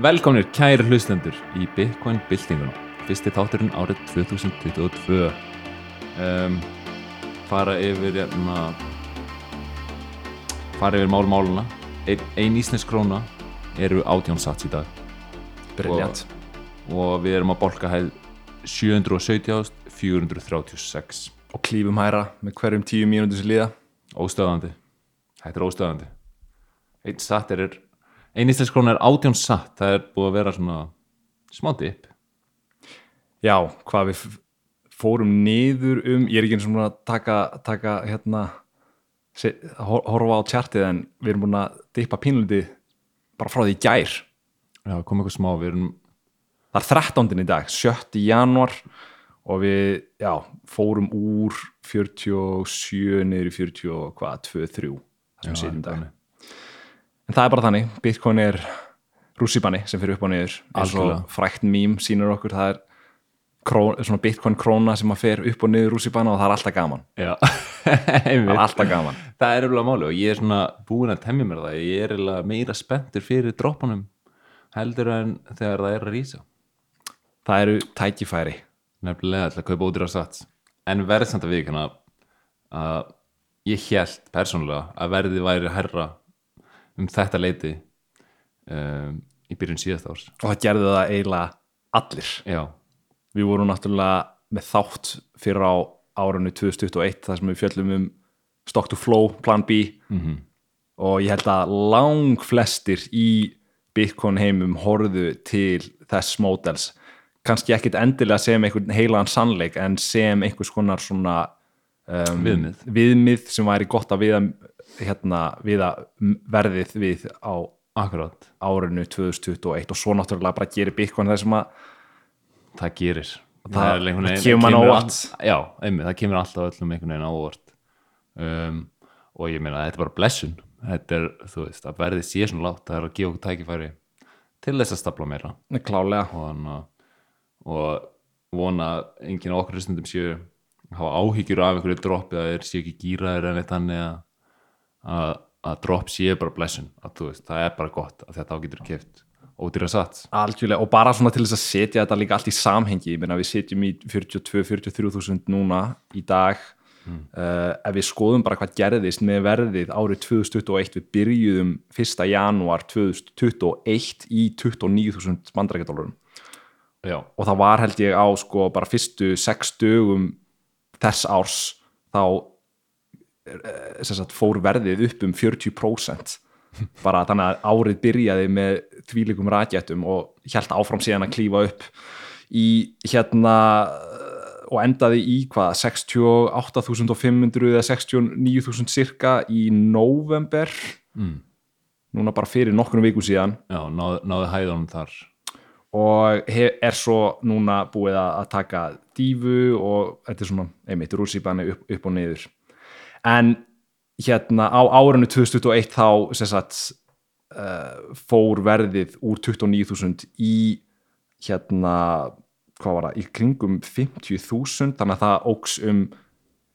Velkomnir kæri hlustendur í Bitcoin byltinguna Fyrsti þátturinn árið 2022 um, Fara yfir hérna Fara yfir mál-máluna Ein, ein íslensk króna eru átján sats í dag. Briljant og við erum að bolka hæð 717 436 Og klífum hæra með hverjum tíu mínútur sem líða. Óstöðandi Þetta er óstöðandi Einn satt er Ein íslensk króna er átján satt Það er búið að vera svona smá dip Já, hvað við fórum niður um Ég er ekki eins og að taka, taka hérna se, hor- horfa á tjartið en við erum búin að dippa pínliti bara frá því gær Já, kom eitthvað smá, við erum Það er 13. í dag, 7. januar og við, já, fórum úr 47 niður í 40 og hvað, 2, 3 það sem sitjum í dag þannig. En það er bara þannig, Bitcoin er rússibanni sem fyrir upp og niður. Eins og frækt mím sýnir okkur það er kró, svona Bitcoin króna sem að fer upp og niður rússibanna og það er alltaf gaman. Það er alltaf gaman. Það er eiginlega máli og ég er svona búin að temja mér það. Ég er eiginlega meira spenntur fyrir droppunum heldur en þegar það er að rísa. Það eru tækifæri. Nefnilega til að kaupa ódýra sats. En verð samt að við að ég held persónulega að verðið væri herra um þetta leiti um, í byrjun síðast árs. Og það gerði það eiginlega allir. Já, við vorum náttúrulega með þátt fyrir á árunni 2021 þar sem við fjöllum um Stock to Flow, Plan B. Mhm. og ég held að lang flestir í Bitcoin heimum horfðu til þess módels. Kannski ekkit endilega sem einhvern heilagan sannleik en sem einhvers konar svona um, Viðmið. viðmið sem væri gott að viða, hérna, viða verðið við á akkurát, árinu 2021 og svo náttúrulega bara gerir Bitcoin það sem að það gerir. Það- er einhvern það kemur manni á all- óvart. Já, einmitt, það kemur alltaf öllum einhvern veginn á óvart. Um, og ég meina þetta er bara blessun. Þetta er, þú veist, að verðið sé svona látt það er að gefa okkur tækifæri til þess að stapla meira. Og, og vona að enginn okkur hlustendum séu hafa áhyggjur af einhverju droppi að þeir séu ekki gýraðir en eitt þannig að, að, að drop séu bara blessun að þú veist, það er bara gott að þetta á getur keft ódýra sats. Algjörlega, og bara svona til þess að setja þetta líka allt í samhengi, ég meina við setjum í 42-43 þúsund núna í dag uh, ef við skoðum bara hvað gerðist með verðið árið 2021, við byrjuðum 1. janúar 2021 í 29.000 bandarækjadólarum Já, og það var held ég á sko bara fyrstu sex dögum þess árs þá sagt, fór verðið upp um 40% bara þannig að árið byrjaði með þvílikum rakettum og hjælt áfram síðan að klífa upp í hérna eh, og endaði í hvað 68.500 eða 69.000 cirka í november mm. núna bara fyrir nokkrum vikum síðan. Já náðu, náðu hæðunum þar. Og he- er svo núna búið að taka dífu og þetta er svona einmitt rússipanni upp, upp og niður en hérna á árinu 2021 þá sagt uh, fór verðið úr 29.000 í hérna hvað var það, í kringum 50.000 þannig að það óks um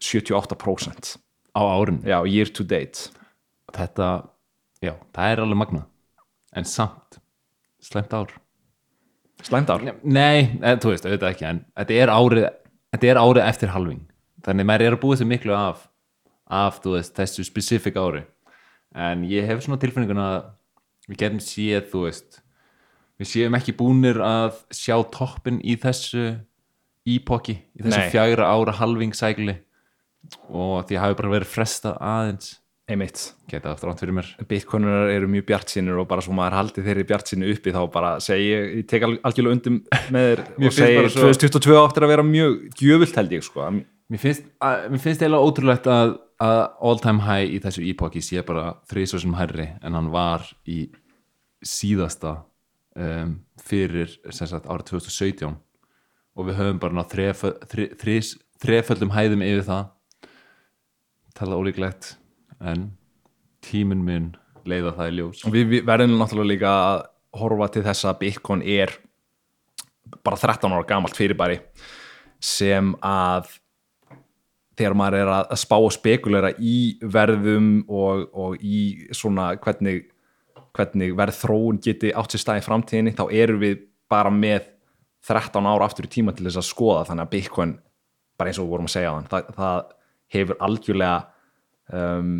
78% á árun já, year to date. Þetta, já, það er alveg magna en samt slæmt ár. Slæmt ár? Nei, en, þú veist, auðvitað ekki en þetta er árið, þetta er árið eftir halving þannig maður er að búið sér miklu af af, veist, þessu specific ári. En ég hef svona tilfinninguna að við getum séð, þú veist við séum ekki búnir að sjá toppin í þessu ípokki, í þessu Nei. fjagra ára halving sækli og því hafi bara verið frestað aðeins. Einmitt. Geta aftur átt fyrir mér. Bitcoinurar eru mjög bjartsinir og bara svo maður haldi þeirri bjartsinni uppi þá bara segi ég, tek al- algjörlega undir með þér og segi bara svo- 2022 áttir að vera mjög gjöfult held ég sko. Mér finnst, að, mér finnst eiginlega ótrúlegt að, að all time high í þessu ípokki sé bara þrísvar sem hærri en hann var í síðasta um, fyrir sagt árið 2017 og við höfum bara náð þref, þri, þrís, þreföldum hæðum yfir það. Tala ólíklegt en tíminn minn leiða það í ljós. Við, við verðum náttúrulega líka að horfa til þess að Bitcoin er bara 13 ára gamalt fyrirbæri sem að þegar maður er að spá og spekulera í verðum og, og í svona hvernig hvernig verð þróun geti átt sér stað í framtíðinni þá erum við bara með 13 ára aftur í tíma til þess að skoða. Þannig að Bitcoin, bara eins og við vorum að segja á hann, það, það hefur algjörlega um,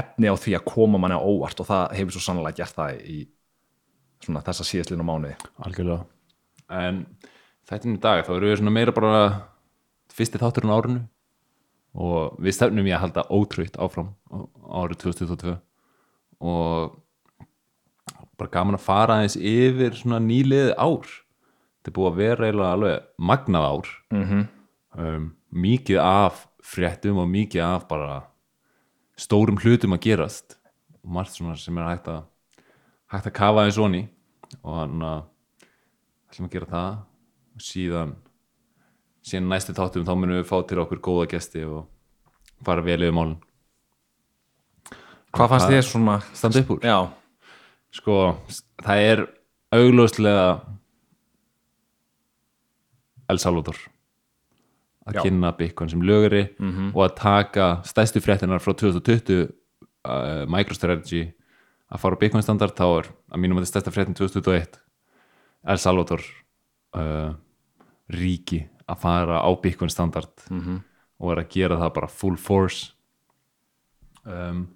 efni á því að koma manni á óvart og það hefur svo sannlega gert það í svona þessa síðastlinu mánuði. Algjörlega. En þættin í dag þá eru við svona meira bara fyrsti þátturinn á árinu og við stefnum í að halda ótrúitt áfram árið 2022 og bara gaman að fara aðeins yfir svona nýliðið ár. Þetta er búið að vera eiginlega alveg magnað ár. Mm -hmm. um, mikið af fréttum og mikið af bara stórum hlutum að gerast. Og margt svona sem er hægt að hægt að kafa eins onni og hann að ætlum að gera það. Og síðan síðan næstu þáttum þá munum við fá til okkur góða gesti og fara vel yfir málun Hvað fannst þér svona standa upp úr Já, sko, það er augljóslega El Salvador að Já. kynna Bitcoin sem lögari Mhm. og að taka stæstu fréttinar frá 2020 uh, MicroStrategy að fara Bitcoin standard þá er að mínum að þetta stærsta fréttin 2021 El Salvador uh, ríki að fara á Bitcoin standard Mhm. og er að gera það bara full force. Um,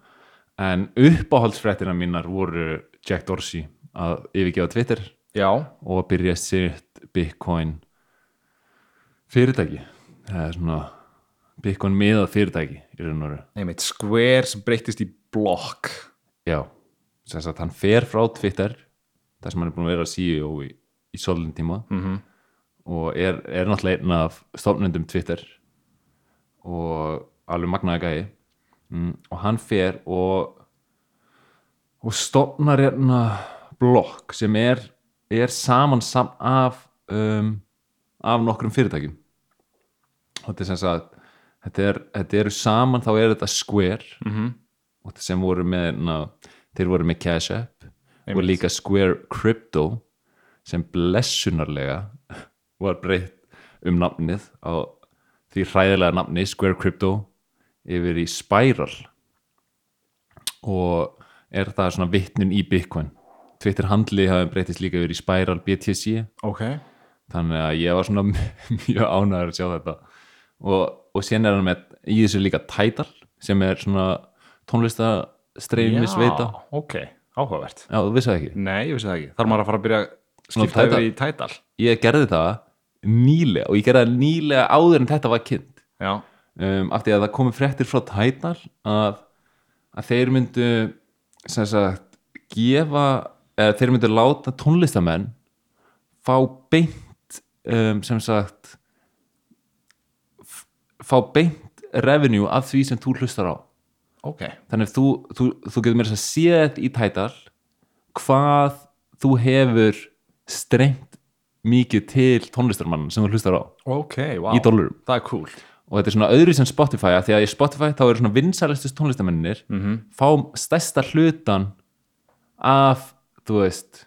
en uppáhaldsfréttina mínar voru Jack Dorsey að yfirgefa Twitter já, og að byrja sitt Bitcoin fyrirtæki. Það er svona Bitcoin miðað fyrirtæki einmitt Square sem breytist í blokk. Já, sem sagt hann fer frá Twitter þar sem hann er búin að vera CEO í, í svolun tíma. Mm -hmm. Og er, er náttúrulega einn af stofnendum Twitter og alveg magnaði gæi mm, og hann fer og og stofnar hérna blokk sem er, er saman sam af um, af nokkrum fyrirtækjum og þetta er sem sagt þetta, er, þetta eru saman þá er þetta Square Mhm. og þetta sem voru með na, þeir voru með Cash App og Einmitt. líka Square Crypto sem blessunarlega var breytt um nafnið á því hræðilega nafni Square Crypto yfir í Spiral. Og er það svona vitnun í Bitcoin? Twitter handli hafi breytist líka yfir í Spiral BTC ok, þannig að ég var svona mjög ánæður að sjá þetta. Og, og síðan er hann með í þessu líka Tidal sem er svona tónlistastreifmis veita ok, áhugavert. Já, þú vissi það ekki? Nei, ég vissi það ekki, þarf maður að fara að byrja að skipta yfir í Tidal? Ég gerði það nýlega og ég gerði það nýlega áður en þetta var kynnt. Um, af því að það komi fréttir frá Tidal að, að þeir myndu sem sagt gefa, eða þeir myndu láta tónlistamenn fá beint um, sem sagt fá beint revenue af því sem þú hlustar á. Ok. Þannig að þú, þú, þú getur mér að séð í Tidal hvað þú hefur strengt mikið til tónlistarmann sem þú hlustar á ok, wow, í dólarum cool. Og þetta er svona öðru sem Spotify að því að í Spotify þá eru svona vinsælistust tónlistamennir mm -hmm. fá stærsta hlutan af, þú veist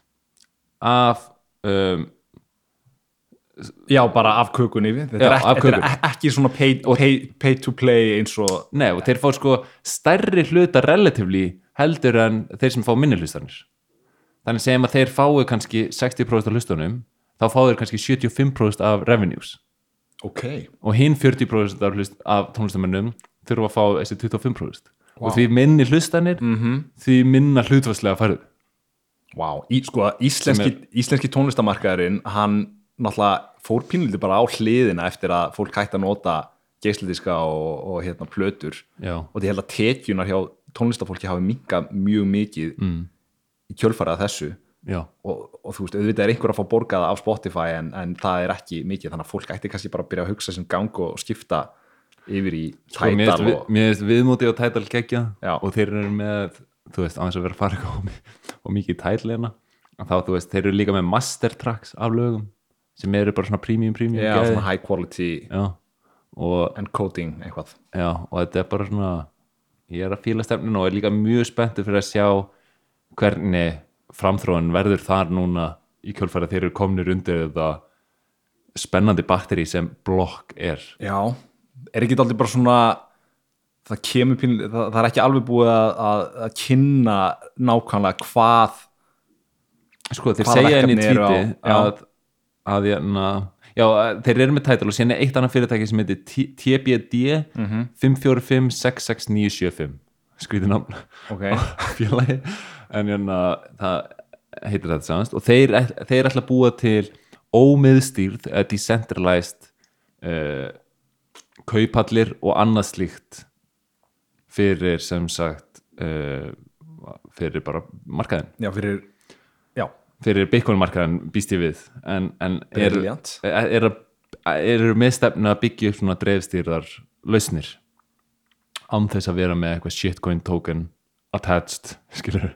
af um, já, bara af kökunni við. Þetta Já, er, ekki, þetta er e- ekki svona pay, pay, pay to play eins og Nei, og þeir fá sko stærri hluta relatively heldur en þeir sem fá minni hlustanir. Þannig segjum að þeir fái kannski 60% af hlustunum þá fá þeir kannski 75% af revenues. Ok, og hinn 40% af, af tónlistamennum þurfa að fá þessi 25% Vá. og því minni hlustanir mm -hmm. því minna hlutvarslega færðu. Wow. Í, sko, íslenski, íslenski tónlistamarkaðurinn hann náttúrulega fór pínlítið bara á hliðina eftir að fólk hætti að nota geisladiska og, og hérna plötur. Já, og því held að tekjunar hjá tónlistafólki hafi minkað mjög mikið mm, í kjölfarið af þessu. Já, og, og þú veist, auðvitað er einhver að fá borgaða á Spotify en, en það er ekki mikið þannig að fólk ætti kannski bara að byrja að hugsa sem gang og skipta yfir í sko, mér Tidal finnst og, við- mér viðmóti á Tidal geggja Já. og þeir eru með, þú veist, aðeins að vera eitthvað og, og mikið í Tidal þá, þú veist, þeir eru líka með master tracks af lögum sem eru bara svona premium, premium já, gæði. svona high quality og, encoding eitthvað já, og þetta er bara svona ég er að fíla stefnin og er líka mjög spenntur fyrir að sjá hvernig framþróun verður þar núna í kjölfæri þeir eru komnir undir þetta spennandi batteri sem blokk er. Já, er ekki aldrei bara svona það kemur pín, það, það er ekki alveg búið að, að, að kynna nákvæmlega hvað sko þeir segja henni í tvíti að, að hérna, já, þeir eru með tætal og síðan er eitt annað fyrirtæki sem heitir TBD Mhm. 545-66975 skrítið nafn. Ok, félagi en hérna, það heitir þetta samast. Og þeir, þeir ætla að búa til ómiðstýrð decentralized uh, kaupallir og annað slíkt fyrir sem sagt uh, fyrir bara markaðin já fyrir já, fyrir Bitcoin markaðin býst ég við. En, en er, er, er, er með stefnu að byggja upp svona dreifstýrðar lausnir? Án þess að vera með eitthvað shitcoin token attached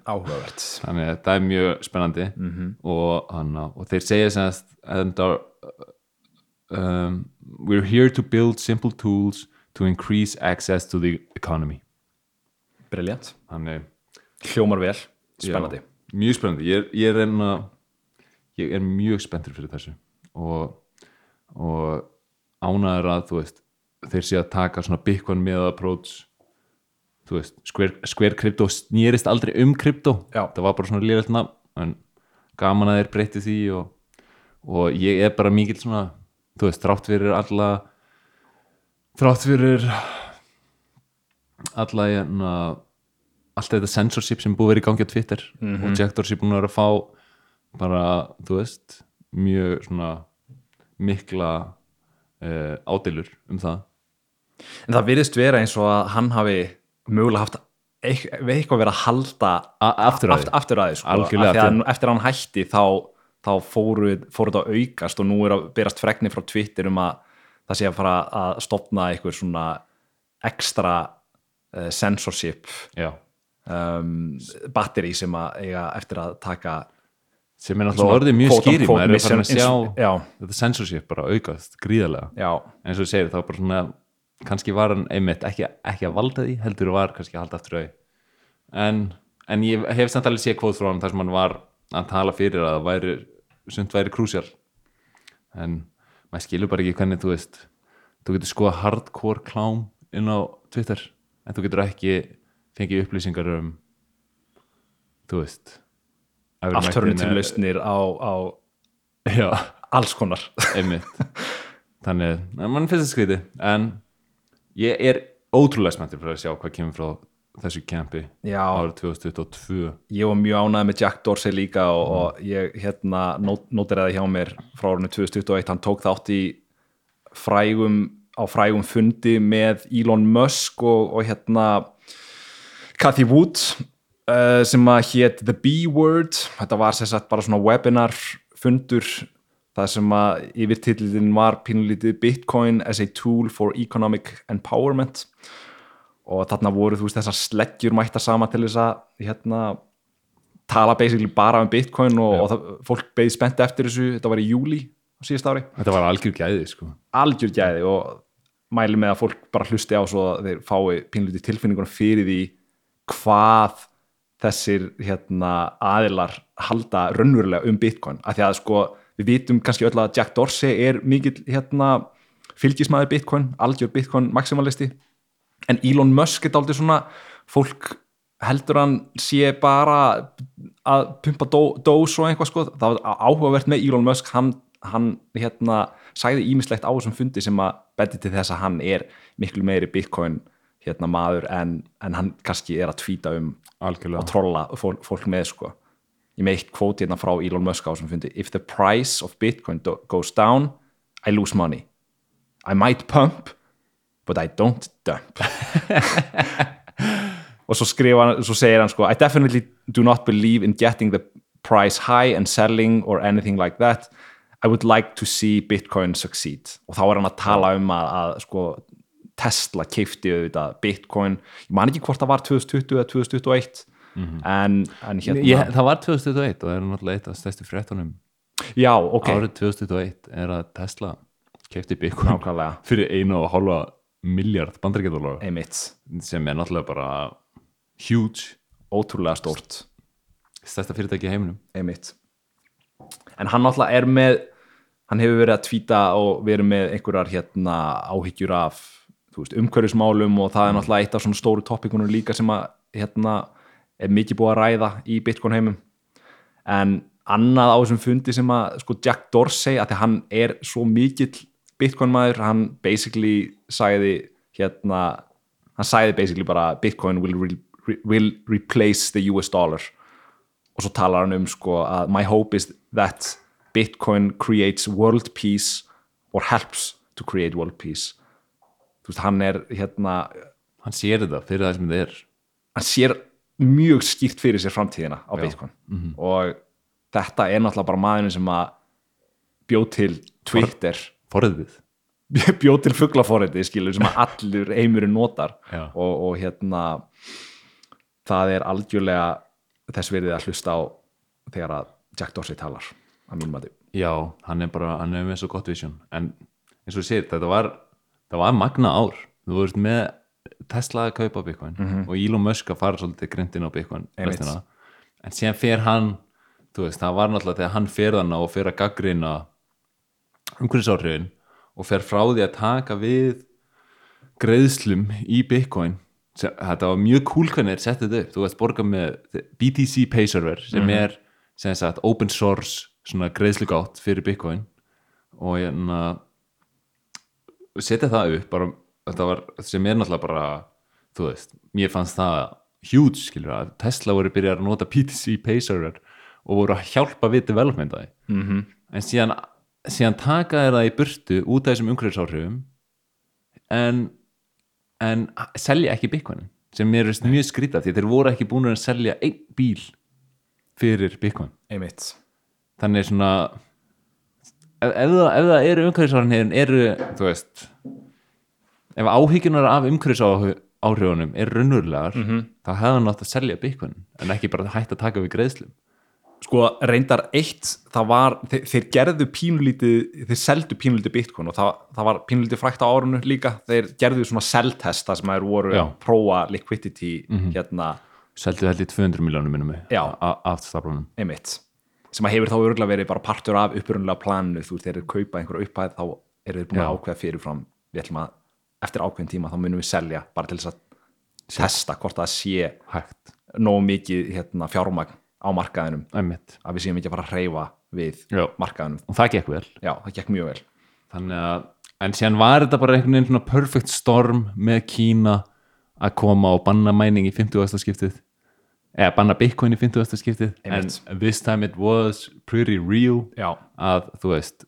áhugavert. Þannig að það er mjög spennandi. -hmm. og, hana, og þeir segja sem að um, we're here to build simple tools to increase access to the economy. Briljant, hljómar vel. Spennandi, Já, mjög spennandi, ég ég er reyna ég er mjög spenntur fyrir þessu. Og, og ánæður að þú veist þeir sé að taka svona Bitcoin með approach þú veist, Square, Square Crypto snýrist aldrei um krypto. Það var bara svona lélegt nafn en gaman að þeir breytti því og, og ég er bara mikill svona þú veist, þrátt fyrir alla þrátt fyrir alla hérna allt þetta censorship sem búið verið í gangi á Twitter og Jack Dorsey búin að vera að fá bara, þú veist mjög svona mikla uh, ádilur um það. En það virðist vera eins og að hann hafi mögulega haft við eitthvað verið að halda aftur að aft, aftur að því sko, að nú- eftir að hann hætti þá, þá fóru, þetta að aukast og nú er að berast fregni frá Twitter um að það sé að fara að stopna eitthvað svona ekstra uh, censorship já. um, batteri sem að eiga eftir að taka sem er náttúrulega orðið mjög skýri maður er að mission- sjá já, þetta censorship bara aukast gríðarlega. Já, eins og segir þá bara svona kannski var hann einmitt ekki, ekki að valda því heldur var kannski að halda aftur að en, en ég hef samt alveg séð kvóð frá hann þar sem hann var að tala fyrir að það væri, sumt væri krúsjál en maður skilur bara ekki hvernig þú veist þú getur skoða hardcore klám inn á Twitter en þú getur ekki fengið upplýsingar um þú veist afturinn til lausnir á, á alls konar. Einmitt. Þannig, að mann finnst það skríti en ég er ótrúlega spenntur fyrir að sjá hvað kemur frá þessu kempi árið 2022 ég var mjög ánægð með Jack Dorsey líka og, og ég hérna nót, nótiraði hjá mér frá árinu 2021 hann tók þátt í frægum á frægum fundi með Elon Musk og, og hérna Cathy Wood uh, sem að hétt The B-Word. Þetta var sem sagt bara svona webinar fundur það sem að yfirtillin var pínlítið Bitcoin as a tool for economic empowerment. Og þarna voru þú veist þessar sleggjur mættar sama til þess að hérna tala basically bara um Bitcoin og, og það, fólk beði spennt eftir þessu. Þetta var í júli á síðast ári. Þetta var algjör gæði sko. Algjör gæði og mæli með að fólk bara hlusti á svo að þeir fái pínluti tilfinningunum fyrir því hvað þessir hérna, aðilar halda raunverulega um Bitcoin. Af því að sko við vitum kannski öll að Jack Dorsey er mikill hérna, fylgismæður Bitcoin, algjör Bitcoin maximalisti. En Elon Musk er aldrei svona fólk heldur hann sé bara að pumpa dó, dós og eitthvað sko, það var áhugavert með Elon Musk, hann, hann hérna sagði ímislegt á þessum fundi sem að beti til þess að hann er miklu meiri Bitcoin hérna maður en, en hann kannski er að tvíta um og algjörlega trolla fólk, fólk með sko ég með eitt kvóti hérna frá Elon Musk á þessum fundi. If the price of Bitcoin goes down I lose money. I might pump but I don't dump. Og svo skrifa svo segir hann sko I definitely do not believe in getting the price high and selling or anything like that. I would like to see Bitcoin succeed. Og þá er hann að tala um að, að sko Tesla keifti auðvitað Bitcoin. Ég man ekki hvort það var 2020 eða 2021 en, en hérna ég, það var 2021 og það er náttúrulega eitt af stærstu fréttunum. Já, ok, árið 2021 er að Tesla kefti Bitcoin nákvæmlega. fyrir einu og hálfa miljard bandaríkjadólar sem er náttúrulega bara huge ótrúlega stórt. Stærsta fyrirtæki í heiminum. Einmitt. En hann náttúrulega er með hann hefur verið að tvíta og verið með einhverjar hérna áhyggjur af umhverfismálum og það er náttúrulega eitt af svona stóru topikunum líka sem að hérna, er mikið búið að ræða í Bitcoin heimum. En annað á þessum fundi sem að sko Jack Dorsey, að því hann er svo mikill Bitcoin maður hann basically sagði hérna, hann sagði basically bara Bitcoin will, re will replace the US dollar. Og svo talar hann um sko að my hope is that Bitcoin creates world peace or helps to create world peace. Þú veist, hann er hérna hann sér þetta fyrir það sem þetta er. hann sér mjög skýrt fyrir sér framtíðina á Bitcoin. Og þetta er náttúrulega bara maðurinn sem að bjóð til Twitter. Forðið bjóð til fugglaforriti skilur sem að allur heimurinn notar. Og, og hérna það er algjörlega þess verið að hlusta á þegar að Jack Dorsey talar að mínum að já, hann er bara, hann er með svo gott vision. En eins og þú sér, þetta var það var magna ár, þú veist með Tesla að kaupa Bitcoin og Elon Musk að fara svolítið grindin á Bitcoin restina. en síðan fer hann þú veist, það var náttúrulega þegar hann fer þarna og fer að gaggrina umhverfisáhrifin og fer frá því að taka við greiðslum í Bitcoin sem, þetta var mjög cool hvernig þeir settið upp. Þú veist borga með BTC Pay Server sem er sem sagt open source svona greiðslugátt fyrir Bitcoin. Og hérna setja það upp bara, þetta var, sem er náttúrulega bara þú veist, mér fannst það huge skilur að Tesla voru byrjað að nota BTC Pay Server og voru að hjálpa við developmentaði mm -hmm. en síðan, síðan taka þeir það í burtu út af þessum umhverfisáhrifum en en selja ekki Bitcoin sem mér er mjög skrýta því þeir voru ekki búin að selja einn bíl fyrir Bitcoin. Einmitt. Þannig svona ef, ef, ef það eru umhverfisáhrifin eru, þú veist ef áhyggjunar af umhverfisáhrifunum eru raunverulegar þá hefði hann átt að selja Bitcoin en ekki bara hægt að taka við greiðslum. Sko reyndar eitt það var, þeir, þeir gerðu pínulítið þeir seldu pínulítið bitcoin og það, það var pínulítið frækt á árunu líka. Þeir gerðu svona seltest það sem þeir voru Já. að prófa liquidity hérna, seldu held í 200 miljónum minnum Já. af staflunum einmitt. Sem að hefur þá örgulega verið bara partur af upprunnulega planu, þú veist, þeir eru kaupa einhverju upphæð þá eru þeir búin að Já. ákveða fyrirfram við ætlum að, eftir ákveðin tíma þá munum við selja, bara til þess að testa hvort það sé hægt, nógu mikið hérna, fjármagn á markaðinum einmitt að við séum ekki að fara að hreyfa við Já. markaðinum og það gekk vel já, það gekk mjög vel þannig að, en síðan var þetta bara einhvern veginn perfect storm með Kína að koma og banna mæning í 50. skiptið eða banna Bitcoin í 50. skiptið Einmitt. en this time it was pretty real já, að þú veist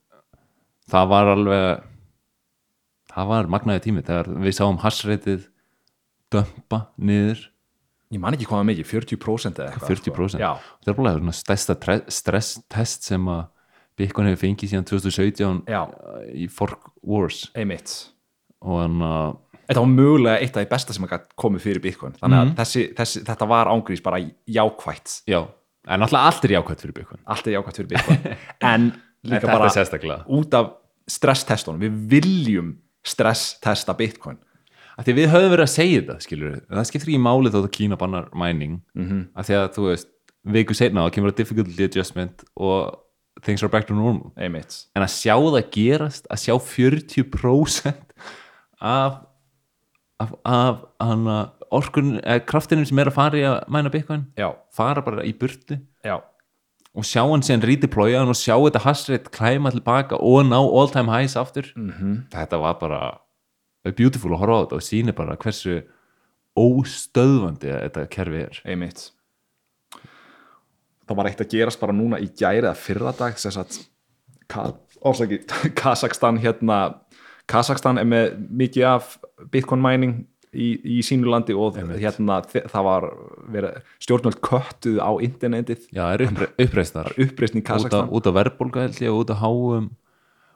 það var alveg það var magnaði tími þegar við sáum hassreitið dömpa niður. Ég man ekki hvað var mikið, 40% eða eitthvað 40% sko. það er bara svona stærsta tre- stresstest sem að Bitcoin hefur fengið síðan 2017 Já. í Fork Wars. Einmitt. Og hann að þetta var mögulega eitt af því besta sem komið fyrir Bitcoin. Þannig að þessi, þessi, þetta var ángrís bara jákvætt. Já, en alltaf allt er jákvæmt fyrir Bitcoin. Allt er jákvætt fyrir Bitcoin. En líka þetta bara út af stresstestunum við viljum stresstesta Bitcoin. Af því við höfum verið að segja þetta skilur það skiptir ekki máli þó að Kína bannar mining. Mm -hmm. af því að þú veist, viku setna þá kemur að difficulty adjustment og things are back to normal. Einmitt. En að sjá það gerast að sjá 40% af af, af hana, orkun, eða kraftinum sem er að fara í að mæna Bitcoin já, fara bara í burtu. Já, og sjá hann síðan redeploya hann og sjá þetta hasrið klæma tilbaka og ná all time highs aftur. Mm þetta var bara beautiful að horfa á þetta og síni bara hversu óstöðvandi þetta kerfi er. Einmitt. Það var eitt að gerast bara núna í gæri eða fyrradag Kazakstan hérna Kazakstan er með mikið af Bitcoin mining í, í sínu landi og hérna það var stjórnvöld köttuð á internetið. Já, það er uppre, uppreistar uppreisn í Kazakstan út af verðbólga held ég og út af háum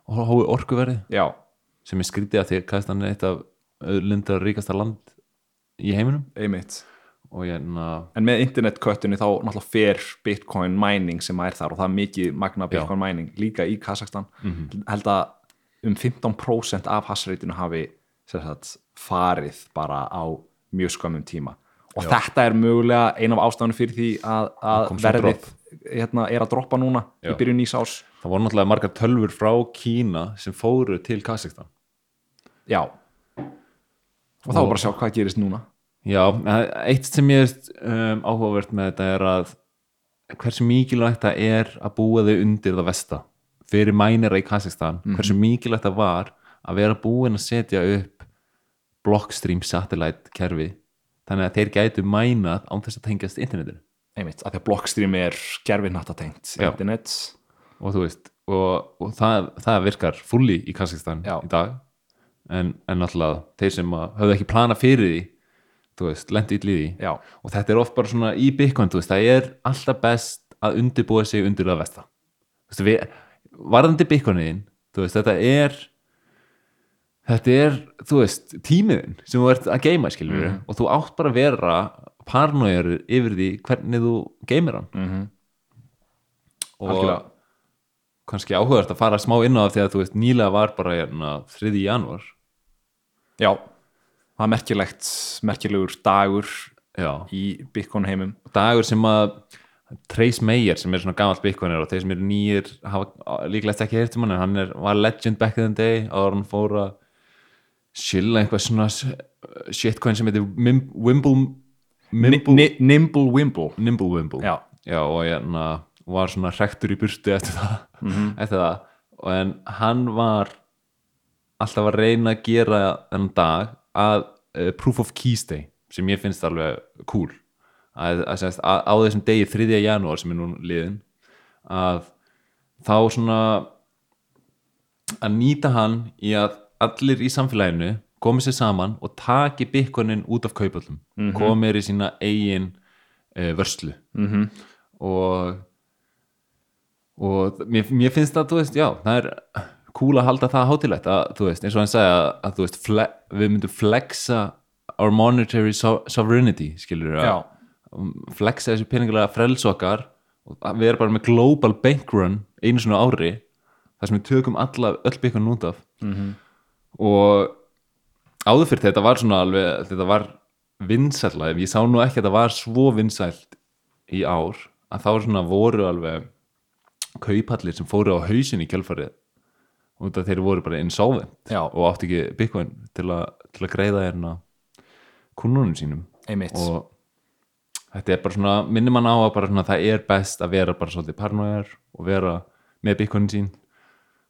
háu orkuverði. Já, sem er skrítið að því að Kazakstan er eitt af lindar ríkasta land í heiminum. Einmitt. Og ég na, en með internetköttunni þá náttúrulega fer Bitcoin mining sem er þar og það er mikið magna Bitcoin mining líka í Kazakstan held að um 15% af hasreitinu hafi sagt, farið bara á mjög skömmum tíma. Og þetta er mögulega ein af ástafunum fyrir því að, að verðið hérna, er að droppa núna Já. í byrjun nýs ás það voru náttúrulega margar tölfur frá Kína sem fóru til Kazakstan já, og þá er bara sjá hvað gerist núna. Já, eh, eitt sem ég er um, áhugavert með þetta er að hversu mikilvægt það er að búa þau undir það vesta fyrir mænira í Kazakstan hversu mikilvægt það var að vera búin að setja upp Blockstream satellite kerfi. Þannig að þeir gætu mænað án þess að tengjast internetinu. Einmitt, af því að Blockstream er gerfinnattatengt internet og þú veist og, og það, það virkar fulli í Kazakstan í dag. En, en náttúrulega þeir sem að höfðu ekki plana fyrir því þú veist, lendi illa í því já, og þetta er oft bara svona í Bitcoin þú veist, það er alltaf best að undirbúa sig undir það vesta þú veist, við, varðandi Bitcoinin þú veist, þetta er þetta er, þú veist tímiðin sem þú ert að geima skilur Mhm. og þú átt bara að vera paranojar yfir því hvernig þú geimir hann. Mm og algjörlega. kannski áhugast að fara smá inn á það að þú veist, nýlega var bara hérna 3. janúar. Já, það er merkilegt merkilegur dagur já, í Bitcoin heimum. Dagur sem að Trace Mayer sem er svona gamalt bitcoiner og þeir sem eru nýjir hafa líklegast ekki heyrt um hann en hann er, var legend back in the day og hann fór að chilla einhvað svona s- shitcoin sem heitir Wimble Nimble Wimble Nimble Wimble já, og hérna var svona hrektur í burtu eftir það, eftir það. En hann var alltaf að reyna að gera þennan dag að uh, Proof of Keys Day sem ég finnst alveg cool að, að, að, að á þessum degi 3. janúar sem er nú liðin að þá svona að nýta hann í að allir í samfélaginu komi sér saman og taki bitcoinin út af kaupöllum mm -hmm. komir í sína eigin uh, vörslu mm -hmm. og og mér, mér finnst það, þú veist, já það er cool að halda það hátilegt að, þú veist, eins og hann segja að, að þú veist, við myndum flexa our monetary so sovereignty skilur já, flexa þessu peningulega frels okkar og að við erum bara með global bank run einu svona ári þar sem við tökum alla, öll byggjum út af Mhm. Og áður fyrir þetta var svona alveg þetta var vinsælla ég sá nú ekki að þetta var svo vinsælt í ár að þá svona voru alveg kaupallir sem fóru á hausin í kjölfarið. Út af þeir voru bara insolvent Já. og átti ekki bitcoin til, til að greiða hérna kunnunum sínum. Einmitt. Og þetta er bara svona minnir mann á að svona það er best að vera bara svolítið paranojar og vera með bitcoinin sín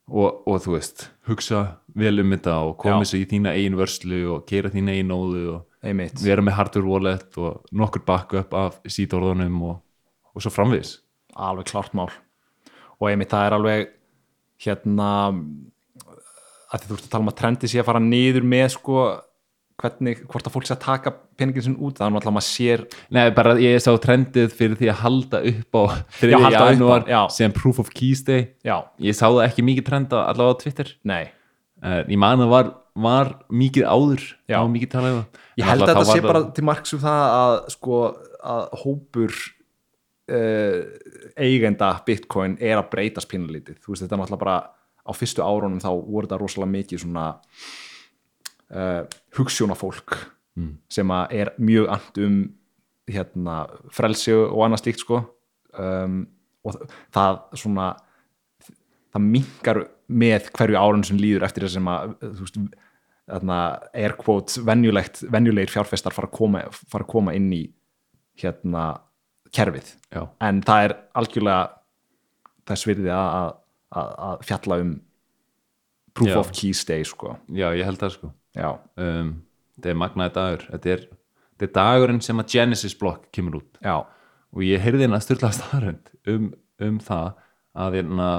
og, og þú veist, hugsa vel um þetta og koma sér í þína eigin vörslu og gera þína eigin nóðu og einmitt, vera með hardware wallet og nokkur backup af sítorðunum og, og svo framvís alveg klart mál. Og einmitt það er alveg hérna að þú ert að tala um að trendi sé að fara niður með sko hvernig, hvort að fólk sé að taka peningin sinn út það er náttúrulega maður sér Nei, bara ég sá trendið fyrir því að halda upp á 3. Já, halda upp á, janúar já. sem proof of keys day já, ég sá það ekki mikið trenda allavega á Twitter nei, uh, ég man að var, var mikið áður Já. það var mikið talað um það ég held að þetta sé bara til marks um það að sko að hópur uh, eigenda bitcoin er að breytast pínulítið, þú veist þetta er náttúrulega bara á fyrstu árunum þá voru þetta rosalega mikið svona uh, hugssjónafólk Mm. sem er mjög and um hérna frelsi og annað slíkt sko um, og það svona það minkar með hverju árun sem líður eftir þess að veist, þarna, quotes venjulegt, venjulegir fjárfestar fara að koma, fara að koma inn í hérna kerfið Já. en það er algjörlega þess virði að, að, að fjalla um proof Já. of keys day sko Já, ég held það sko um, þetta er magnaði dagur. Þetta er, þetta er dagurinn sem að Genesis blokk kemur út. Já, og ég heyrði hérna styrla starrend um, um það að hérna,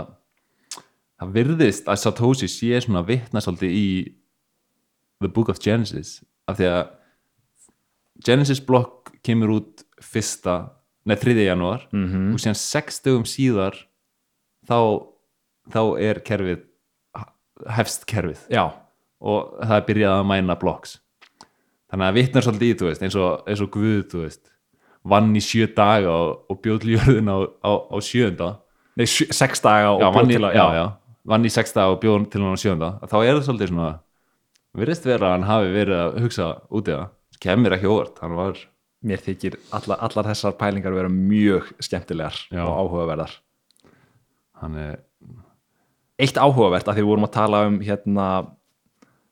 það virðist að Satoshi sé svona vitna svolítið í The Book of Genesis. Af því að Genesis blokk kemur út fyrsta, neð 3. janúar. Mm og síðan sex dögum síðar þá, þá er kerfið hefst kerfið. Já, og það er byrjað að mæna blocks. Þannig að vitnar svolítið í þú veist, eins og, eins og Guð þú veist, vann í sjö daga og, og bjóð til jörðin á, á, á sjönda Nei, sjö, sex daga og já, bjóð til að já, já, vann í sex daga og bjóð til hann á sjönda þá er það svolítið svona virðist vera að hann hafi verið að hugsa út í það. Kemur ekki óvart, hann var mér þykir allar, allar þessar pælingar vera mjög skemmtilegar Já. og áhugaverðar. Hann er, eitt áhugavert að því við vorum að tala um hérna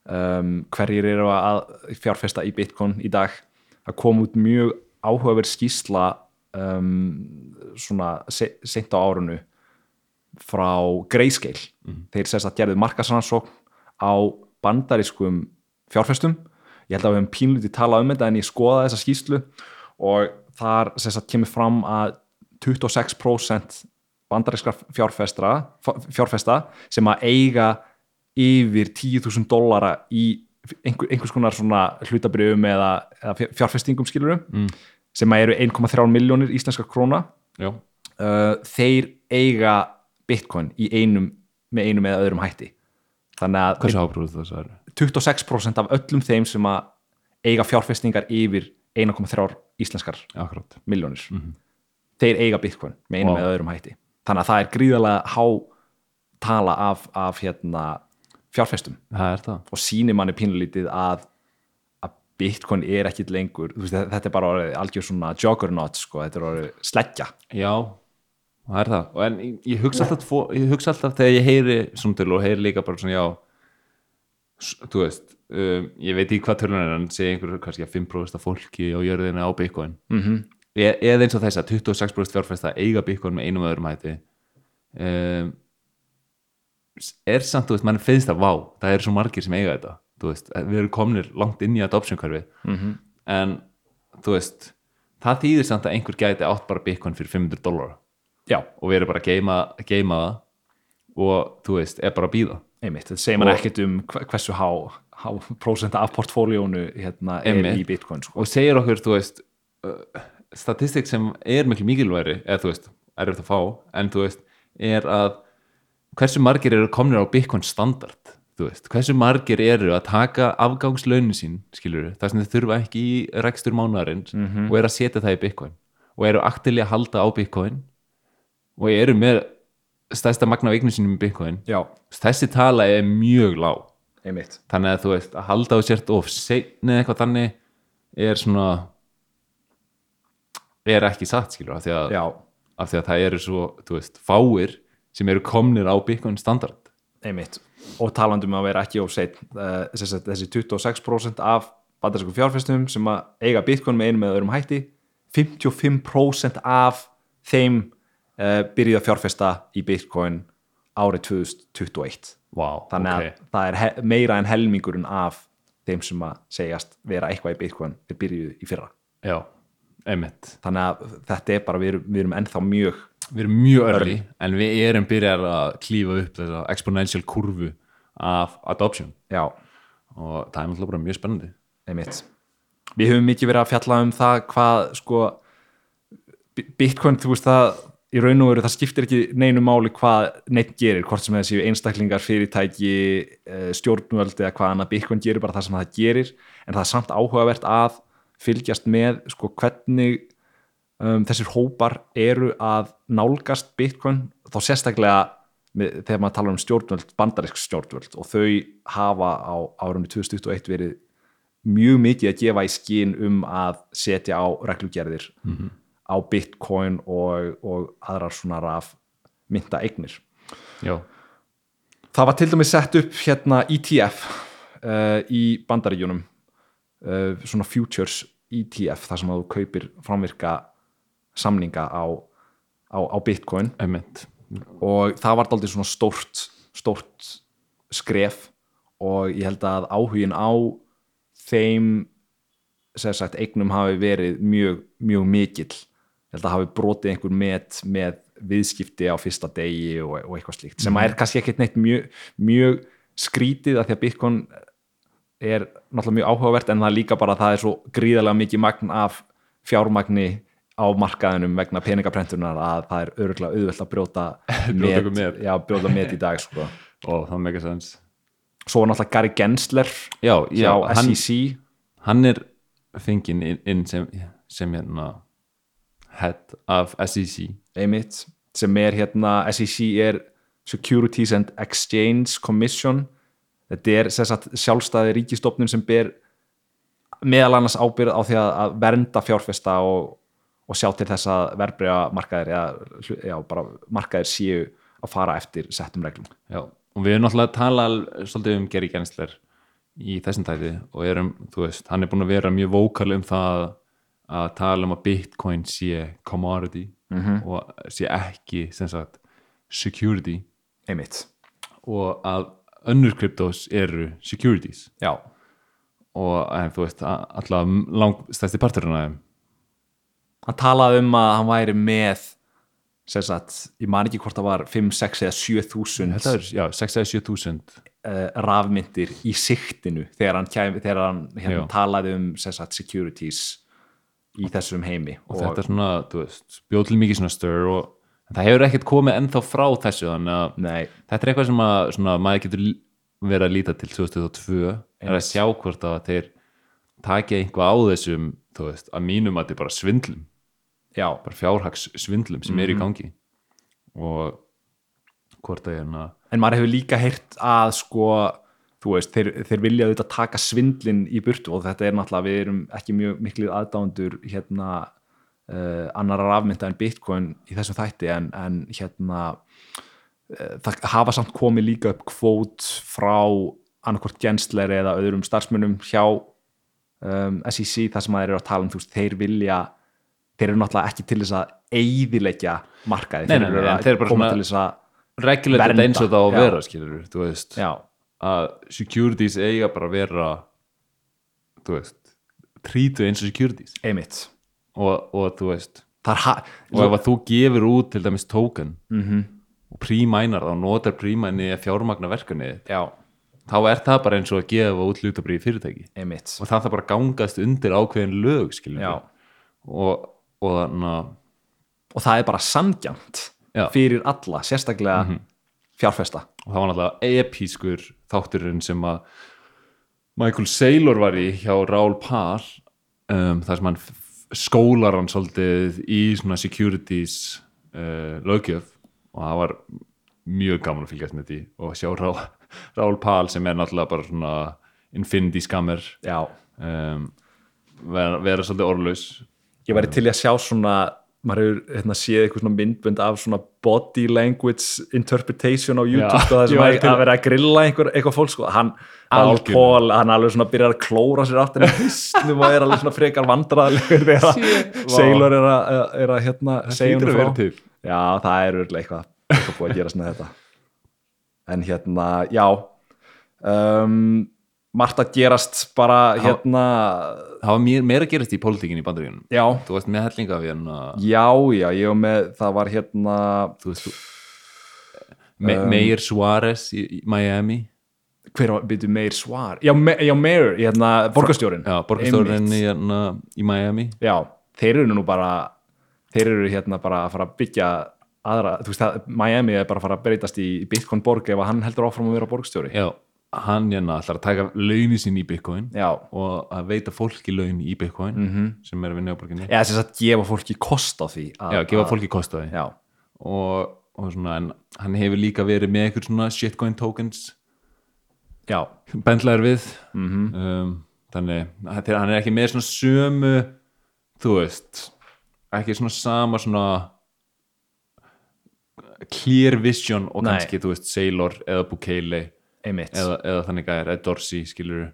um, hverjir eru að fjárfesta í Bitcoin í dag? Það kom út mjög áhugaverð skýsla um, svona se seint á árunu frá Grayscale. Þeir sérst að gerðu markasrannsókn á bandarískum fjárfestum. Ég held að við hefum pínlítið talað um þetta en ég skoðaði þessa skýslu og þar sérst að kemur fram að 26% bandarískra fjárfestra, fjárfesta sem að eiga yfir 10.000 dollara í einhver, einhvers konar svona hlutabriðum eða, eða fjárfestingum skilurum mm. sem eru 1,3 miljónir íslenska króna. Já, uh, þeir eiga bitcoin í einum með einum eða öðrum hætti. Þannig að hversu ábrúð það er 26% af öllum þeim sem að eiga fjárfestingar yfir 1,3 íslenskar akkurat, miljónir þeir eiga bitcoin með einum Vá. eða öðrum hætti. Þannig að það er gríðarlega há tala af, af hérna, það og sýnir manni pínulítið að, að bitcoin er ekkit lengur veist, þetta er bara algjör svona juggernaut sko, þetta er orðið sleggja. Já, það er það. Og en ég, ég hugsa alltaf, ég hugsa alltaf þegar ég heyri svona tölu og heyri líka bara svona já þú veist um, ég veit í hvað tölun er en segi einhver kannski að 5% af fólki á jörðinu á Bitcoin. Mm -hmm. eða eins og þess að 26% fjárfesta eiga Bitcoin með einum öðrum hætti. Um, er samt, þú veist, mann finnst það vá það er svo margir sem eiga þetta veist, við erum komnir langt inn í adoption hverfi Mhm. en þú veist það þýðir samt að einhver gæti átt bara Bitcoin fyrir 500 dólar og við erum bara að geima, geima það og þú veist, er bara að býða einmitt, þetta segir mann ekkit um hve- hversu há, há prósenta af portfóljónu hérna, er Einmitt. í bitcoin sko. og segir okkur, þú veist uh, statistik sem er miklu mikilværi eða þú veist, er þetta að fá en þú veist, er að hversu margir eru komnir á Bitcoin standard? Veist, hversu margir eru að taka afgangslaunin sín, skilur það sem þau þurfa ekki í rekstur mánuðarins og eru að setja það í Bitcoin og eru aktilega að halda á Bitcoin og eru með stærsta magna af eignum sínum í Bitcoin. Já, þessi tala er mjög lág. Einmitt. Þannig að þú veist, að halda á sért of eða eitthvað þannig er svona er ekki satt skilur af því að, af því að það eru svo, þú veist, fáir sem eru komnir á Bitcoin standard. Einmitt. Og talandum að vera ekki of seitt uh, þessi, þessi 26% af bandarsku fjárfestum sem að eiga bitcoin með einum með öðrum hætti 55% af þeim uh, byrjuð að fjárfesta í bitcoin árið 2021 wow, þannig að það er meira en helmingurinn af þeim sem að segjast vera eitthvað í bitcoin er byrjuð í fyrra. Já, einmitt. Þannig að þetta er bara, við erum, við erum ennþá mjög við erum mjög örli en við erum byrjar að klífa upp þessa exponential kurvu af adoption. Já, og það er náttúrulega bara mjög spennandi. Einmitt. Við höfum mikið verið að fjalla um það hvað sko Bi- Bitcoin, þú veist það í raun og veru það skiptir ekki neinu máli hvað neitt gerir, hvort sem séu einstaklingar fyrirtæki, eh, stjórnvöld eða hvað annað. Bitcoin gerir bara það sem það gerir en það er samt áhugavert að fylgjast með sko hvernig um, þessir hópar eru að nálgast Bitcoin þá sérstaklega með, þegar maður talar um stjórnvöld, bandarisk stjórnvöld og þau hafa á árunni 2021 verið mjög mikið að gefa í skín um að setja á reglugerðir á bitcoin og, og aðrar svona raf mynda eignir. já, Það var til dæmis sett upp hérna ETF uh, í bandaríjunum uh, svona futures ETF þar sem að þú kaupir framvirka samninga á, á, á bitcoin. Einmitt. Og það var aldrei svona stórt stórt skref. Og ég held að áhugin á þeim sagt eignum hafi verið mjög, mjög mikill. Ég held að hafi brotið einhver met með viðskipti á fyrsta degi og, og eitthvað slíkt sem er kannski ekkert neitt mjög, mjög skrítið að því að Bitcoin er náttúrulega mjög áhugavert en það er líka bara að það er svo gríðarlega mikið magn af fjármagni á markaðinum vegna peningaprentunar að það er örgulega auðvelt að brjóta Brjóta met. já, brjóta met í dag sko. og það meika sens svo er náttúrulega Gary Gensler já, já, hann, SEC hann er fenginn inn, inn sem, sem hérna head of SEC einmitt, sem er hérna SEC er Securities and Exchange Commission þetta er sjálfstæði ríkistofnun sem ber meðal annars ábyrð á því að vernda fjárfesta og, og sjá til þess að verbreyja markaðir eða, já, bara markaðir séu að fara eftir settum reglum. Já, og við erum náttúrulega að tala svolítið um Gary Gensler í þessum tæti og erum, þú veist, hann er búin að vera mjög vókal um það að tala um að Bitcoin sé commodity -hmm. og sé ekki sem sagt security. Einmitt. Og að önnur kryptos eru securities. Já, og en, þú veist, alltaf langstæsti parturinn af þeim hann talaði um að hann væri með sem sagt, ég man ekki hvort það var 5, 6 eða 7 þúsund þetta er, já, 6-7 þúsund. uh, rafmyndir í siktinu þegar hann, kæm, þegar hann hérna, Já. talaði um sem sagt, securities í þessum heimi og þetta er svona, þú veist, bjóð til mikið svona stir og það hefur ekkert komið ennþá frá þessu þannig að nei, þetta er eitthvað sem að svona, maður getur verið að líta til 2002 er að sjá hvort að þeir taki eitthvað á þessum þú veist, að mínum að þetta er bara svindlum já, bara fjárhags svindlum sem er í gangi. Og hvort að hérna en maður hefur líka heyrt að sko, þú veist, þeir, þeir vilja auðvitað taka svindlin í burtu og þetta er náttúrulega, við erum ekki mjög miklið aðdándur hérna uh, annara rafmynda en Bitcoin í þessum þætti en, en hérna uh, það hafa samt komið líka upp kvót frá annarkvort gensleri eða öðrum starfsmunum hjá um, SEC þar sem maður eru að tala um þú veist, þeir vilja þeir eru náttúrulega ekki til þess að eyðileggja markaði, þeir eru að þeir koma til þess að regulate Vernda, þetta eins og það á að vera skilur þú veist, já, að securities eiga bara að vera þú veist trítu eins og securities. Einmitt. Og, og þú veist og ef þú gefur út til dæmis token Mhm. og prímænar þá notar prímæni að fjármagna verkefni já, þá er það bara eins og að gefa út hlutabrið fyrirtæki. Einmitt. Og það þarf bara að gangast undir ákveðin lög og, og að og það er bara sangjant Já. fyrir alla, sérstaklega fjárfesta. Og það var náttúrulega episkur þátturinn sem að Michael Saylor var í hjá Raúl Pál um, þar sem hann skólar hann svolítið í svona securities uh, löggjöf. Og það var mjög gaman að fylgjast með því og sjá Rá, Raúl Pál sem er náttúrulega bara svona infinity skammer. Um, vera, vera svolítið orðlaus ég væri til að sjá svona maður hefur hérna, séð eitthvað svona myndbönd af svona body language interpretation á YouTube sko, það sem að, að vera að grilla einhver, eitthvað fólk sko. hann. Paul, hann alveg svona byrjar að klóra sér aftur í hýstnum og er alveg svona frekar vandræðalegur þegar að Shit, vá. Sailor er að, er að hérna, að vera frá. Já, það er örugglega eitthvað, eitthvað búið að gerast með þetta en hérna, já um, margt að gerast bara hérna það var mér, meira gerast í pólitíkinni í bandaríunum já, þú veist með hellinga hérna já, já, ég var með það var hérna þú veist Me Um, Meir Suárez í, í Miami. Hver var, byrju, meir svar já, me, já meir, hérna, borgarstjórin já, borgarstjórinn Einmitt. í, hérna, í Miami. Já, þeir eru nú bara þeir eru hérna bara að fara að byggja aðra, þú veist það, Miami er bara að fara að breytast í Bitcoin borg ef hann heldur áfram að vera borgarstjóri. Já, hann hérna ætlar að taka launin sín í Bitcoin já, og að veita fólki laun í Bitcoin Mhm. sem er við nefnborginni eða sem sagt gefa fólki kost á því að, já, gefa fólki kostaði já, og, og svona, en hann hefur líka verið með eitthvað svona shitcoin tokens bendlaður við. Mhm. Um, þannig hann er ekki með svona sömu þú veist ekki svona sama svona clear vision og Nei. kannski þú veist Sailor eða Bukele eða, eða þannig gæðir, eða Dorsey skilur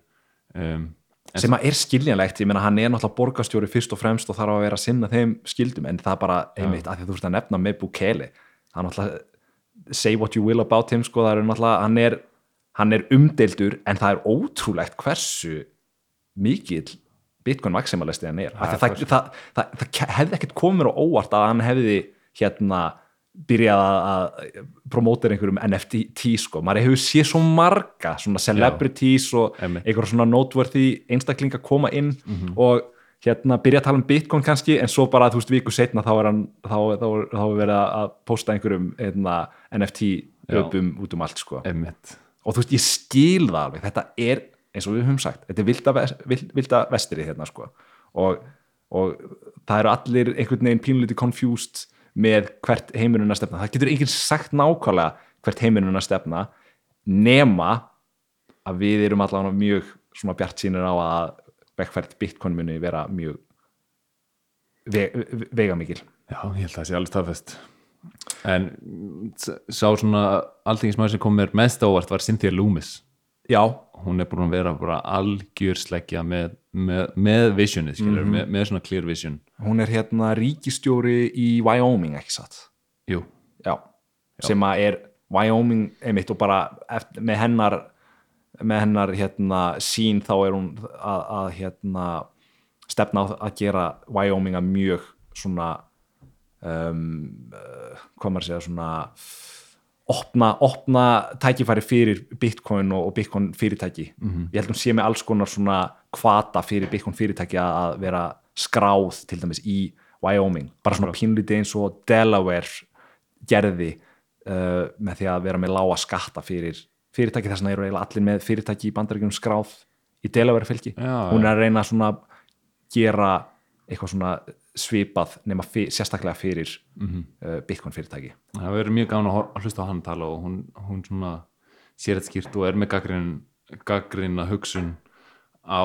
um, sem að er skiljanlegt, ég meina hann er náttúrulega borgarstjóri fyrst og fremst og þarf að vera að sinna þeim skildum en það er bara einmitt að því að þú veist að nefna með Bukele er náttúrulega say what you will about him sko, það er náttúrulega, hann er hann er umdeildur en það er ótrúlegt hversu mikill Bitcoin maximalisti hann er, það, það, það, það, hefði ekkert komið á óvart að hann hefði hérna byrjað að- promóta einhverjum NFT sko, maður hefur séð svo marga svona celebrities og Einmitt. einhverjum svona noteworthy einstaklinga koma inn og hérna byrja að tala um Bitcoin kannski en svo bara þú veist viku setna þá er hann þá, þá, þá, er verið að posta einhverjum hérna, NFT öpum út um allt sko. Emmitt og þú veist ég skil það alveg. Þetta er eins og við höfum sagt þetta er vilda, vild, vilda vestrið hérna sko. Og, og það eru allir einhvern veginn pínlítið confused með hvert heimurinn að stefna. Það getur enginn sagt nákvæmlega hvert heimurinn að stefna nema að við erum allavega mjög svona bjart sínir á að vekkfært bitcoin muni vera mjög ve vegamikil já, ég held að það sé alveg staðfest. En mm, sá svona alltingismæður sem kom mér mest á óvart var Cynthia Loomis. Já, hún er búin að vera bara algjör sleggja með, með, með visionið skilur, með, með svona clear vision hún er hérna ríkistjóri í Wyoming ekki satt? Jú, já, sem að er Wyoming einmitt og bara eftir, með hennar með hennar hérna sín þá er hún að, að hérna stefna á að gera Wyoming að mjög svona um, hvað maður segja svona opna, opna tækifæri fyrir Bitcoin og, og Bitcoin fyrirtæki. Ég held hún sé með alls konar svona kvata fyrir Bitcoin fyrirtæki að, að vera skráð til dæmis í Wyoming, bara svona pínlítið eins og Delaware gerði uh, með því að vera með lága skatta fyrir fyrirtæki. Þess vegna eru eiginlega allir með fyrirtæki í bandaríkjum skráð í Delaware fylki Já, hún er að reyna svona gera eitthvað svona svipað nema fyr, sérstaklega fyrir uh, Bitcoin fyrirtæki. Það verður mjög gáðan að, hlusta á hann tala og hún, hún svona sér þetta skýrt og er með gaggrin gaggrina hugsun á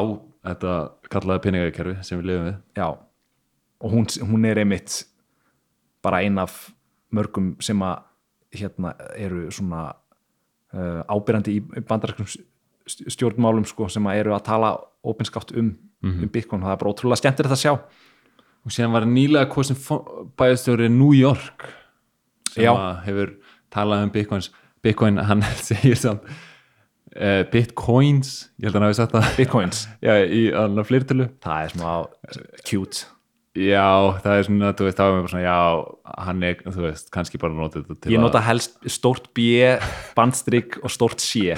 þetta kallaði peningakerfi sem við lifum við. Já, og hún, hún er einmitt bara ein af mörgum sem að hérna eru svona uh, ábyrjandi í bandaræskum stjórnmálum sko, sem að eru að tala opinskátt um, um Bitcoin. Það er bara ótrúlega skemmtir þetta að sjá. Og síðan var nýlega hvað sem bæðastjóri New York sem hefur talað um Bitcoins. Bitcoin, hann segir samt uh, Bitcoins, ég held að hann hafi sagt það. Bitcoins, já, í alveg fleirtölu. Það er svona cute. Já, það er svona, þú veist, það var bara svona já, hann er, þú veist, kannski bara notið þetta til ég að nota helst stórt B bandstrygg og stórt C.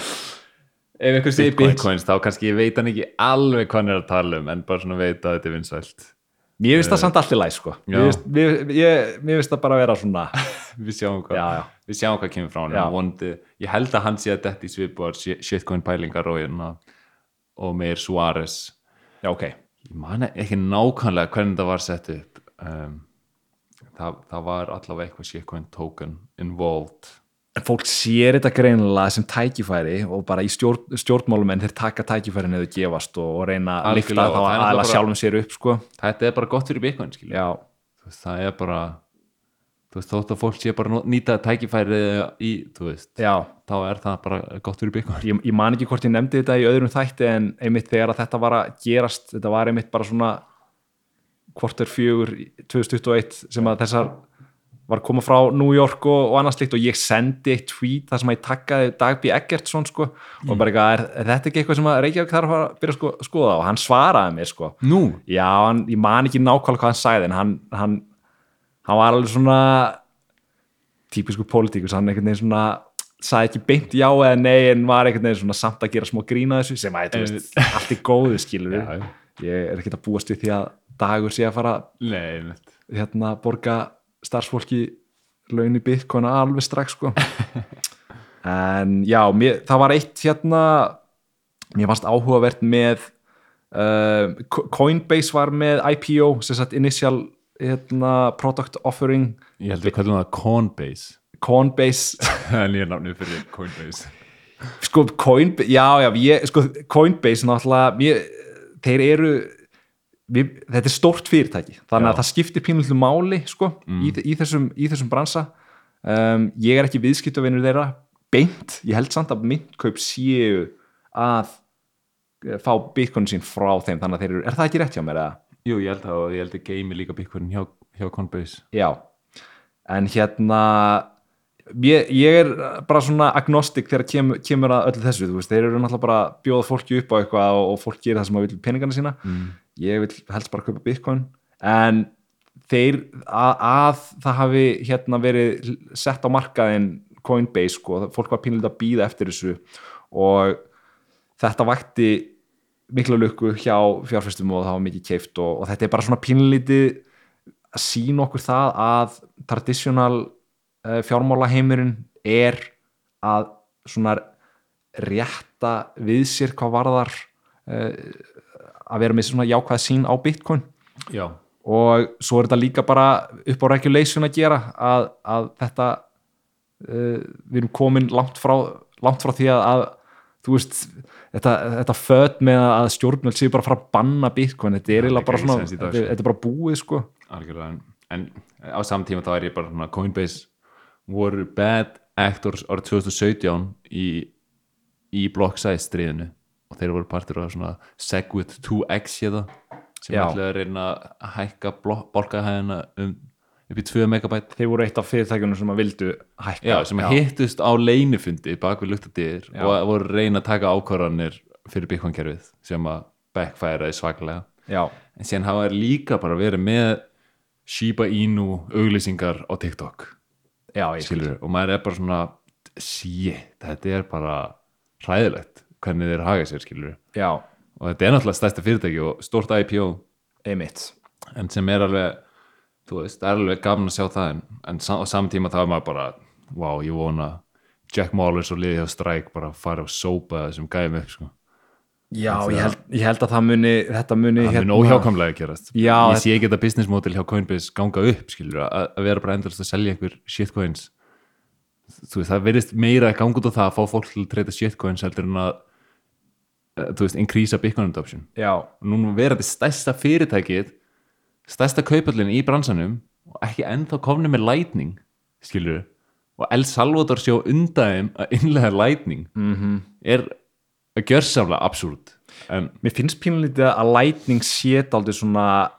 Ef einhver segir Bitcoins. Þá kannski veit hann ekki alveg hvað hann er að tala um en bara svona veit að þetta er vinsælt mér finnst það samt allir læg sko. mér finnst, mér, ég, mér finnst það bara að vera svona við sjáum hvað, Já, já. Við sjáum hvað kemur frá hann ég held að hann sé að þetta í svipuar shitcoin pælingar og, hérna, og meir Suárez. Já ok, ég man ekki nákvæmlega hvernig það var sett upp. Um, það, það var allavega eitthvað shitcoin token involved en fólk sér þetta greinilega sem tækifæri og bara í stjórn, stjórnmálum en þeir taka tækifæri neðu gefast og, og reyna að lifta þá aðla náttúrulega sjálfum sér upp sko. Þetta er bara gott fyrir veist, það er bara þú veist, þótt að fólk sé bara að nýta tækifæri í, þú veist, já. þá er það bara gott fyrir Bitcoin. Ég, ég man ekki hvort ég nefndi þetta í öðrum þætti en einmitt þegar að þetta var að gerast þetta var einmitt bara svona hvort er fjögur í 2021 sem að þessar var að koma frá New York og, og annars líkt og ég sendi eitt tweet þar sem að ég takkaði Dag B. Eggertsson sko og bara eitthvað, er, er þetta ekki eitthvað sem að Reykjavík þarf að að byrja að sko, skoða? Og hann svaraði mér sko. Nú, já, hann, ég man ekki nákvæmlega hvað hann sagði en hann, hann, hann var alveg svona típisku pólitíkus, hann einhvern veginn svona sagði ekki beint já eða nei en var einhvern veginn svona samt að gera smá grína þessu sem að, þú veist, allt er góðu skilur Já, já. ég er ekki að búast við því að dagur sé að fara hérna borga starfsfólki laun í bitcoin alveg strax sko. En já, mér, það var eitt hérna mér fannst áhugavert með uh, Coinbase var með IPO sem sagt initial hérna, product offering. Ég held við kallum það Coinbase. Coinbase. Ég er námið fyrir Coinbase. Sko Coinbase, já já ég, sko, Coinbase náttúrulega mér, þeir eru við, þetta er stórt fyrirtæki þannig Já. að það skiptir pínullu máli sko, í, í, þessum, í þessum bransa um, ég er ekki viðskiptavinur þeirra beint, ég held samt að myndkaup séu að eh, fá bitcoin sín frá þeim þannig að þeir eru, er það ekki rétt hjá mér eða? Jú, ég held að og ég held að geimi líka Bitcoin hjá, hjá Coinbase Já, en hérna ég, ég er bara svona agnostik þegar kem, kemur að öllu þessu, þú veist, þeir eru náttúrulega bara að bjóða fólki upp á eitthvað og, og fólk gerir það sem að vil peningana sína, mm. Ég vil helst bara kaupa bitcoin, en þeir að, að það hafi hérna verið sett á markaðin Coinbase, sko, fólk var pínlega að býða eftir þessu. Og þetta vakti mikla lukku hjá fjárfæstum og það var mikið keift og, og þetta er bara svona pínlítið að sína okkur það að traditional uh, fjármálaheimurinn er að svona rétta við sér hvað varðar uh, að vera með svona jákvæð sín á bitcoin. Já, og svo er þetta líka bara upp á regulation að gera að, að þetta uh, við erum komin langt frá, langt frá því að, að þú veist þetta, þetta föt með að stjórnvöld séu bara að fara að banna bitcoin. Þetta er eiginlega bara svona þetta, sko. þetta er bara búið sko. Algjörlega en, en á samtíma þá er ég bara svona Coinbase voru bad actors árið 2017 í, í block size stríðinu þeir voru partur af svona Segwit 2X hérna, sem ætlaði að reyna að hækka borgahæðina um upp í 2 megabæt þeir voru eitt af fyrirtækjunum sem að vildu hækka. Já, sem hittust á leynifundi bak við luktadir Já. og voru að reyna að taka ákvarðanir fyrir Bitcoin-kerfið sem að backfæraði svaklega. Já, en síðan hafa þær líka bara verið með Shiba Inu auglýsingar á TikTok. Já, skilur, og maður er bara svona shit, þetta er bara hræðilegt hvernig þeir haga sér skilur já, og þetta er náttúrulega stærsta fyrirtæki og stórt IPO einmitt. En sem er alveg þú veist, það er alveg gaman að sjá það en, en sa- á saman tíma þá er maður bara wow, ég vona Jack Mallers og liðið á Strike bara fara og sópa þessum gæðum upp sko. já, ég held, ég held að það muni þetta muni það mun óhjákamlega að gerast. Já, ég sé ekki þetta business model hjá Coinbase ganga upp skilur, að, að vera bara endast að selja einhver shitcoins. Þú veist, það verðist meira að ganga út á það að fá fólk til að treyta shitcoins heldur en að þú veist, increasa Bitcoin adoption já, nú verandi stærsta fyrirtækið stærsta kaupallin í bransanum og ekki ennþá komni með lightning skilur og El Salvador sjá undan að innlega lightning Mhm. -hmm. er að gjörsamlega absúrt en mér finnst pínulítið að Lightning sé aldrei svona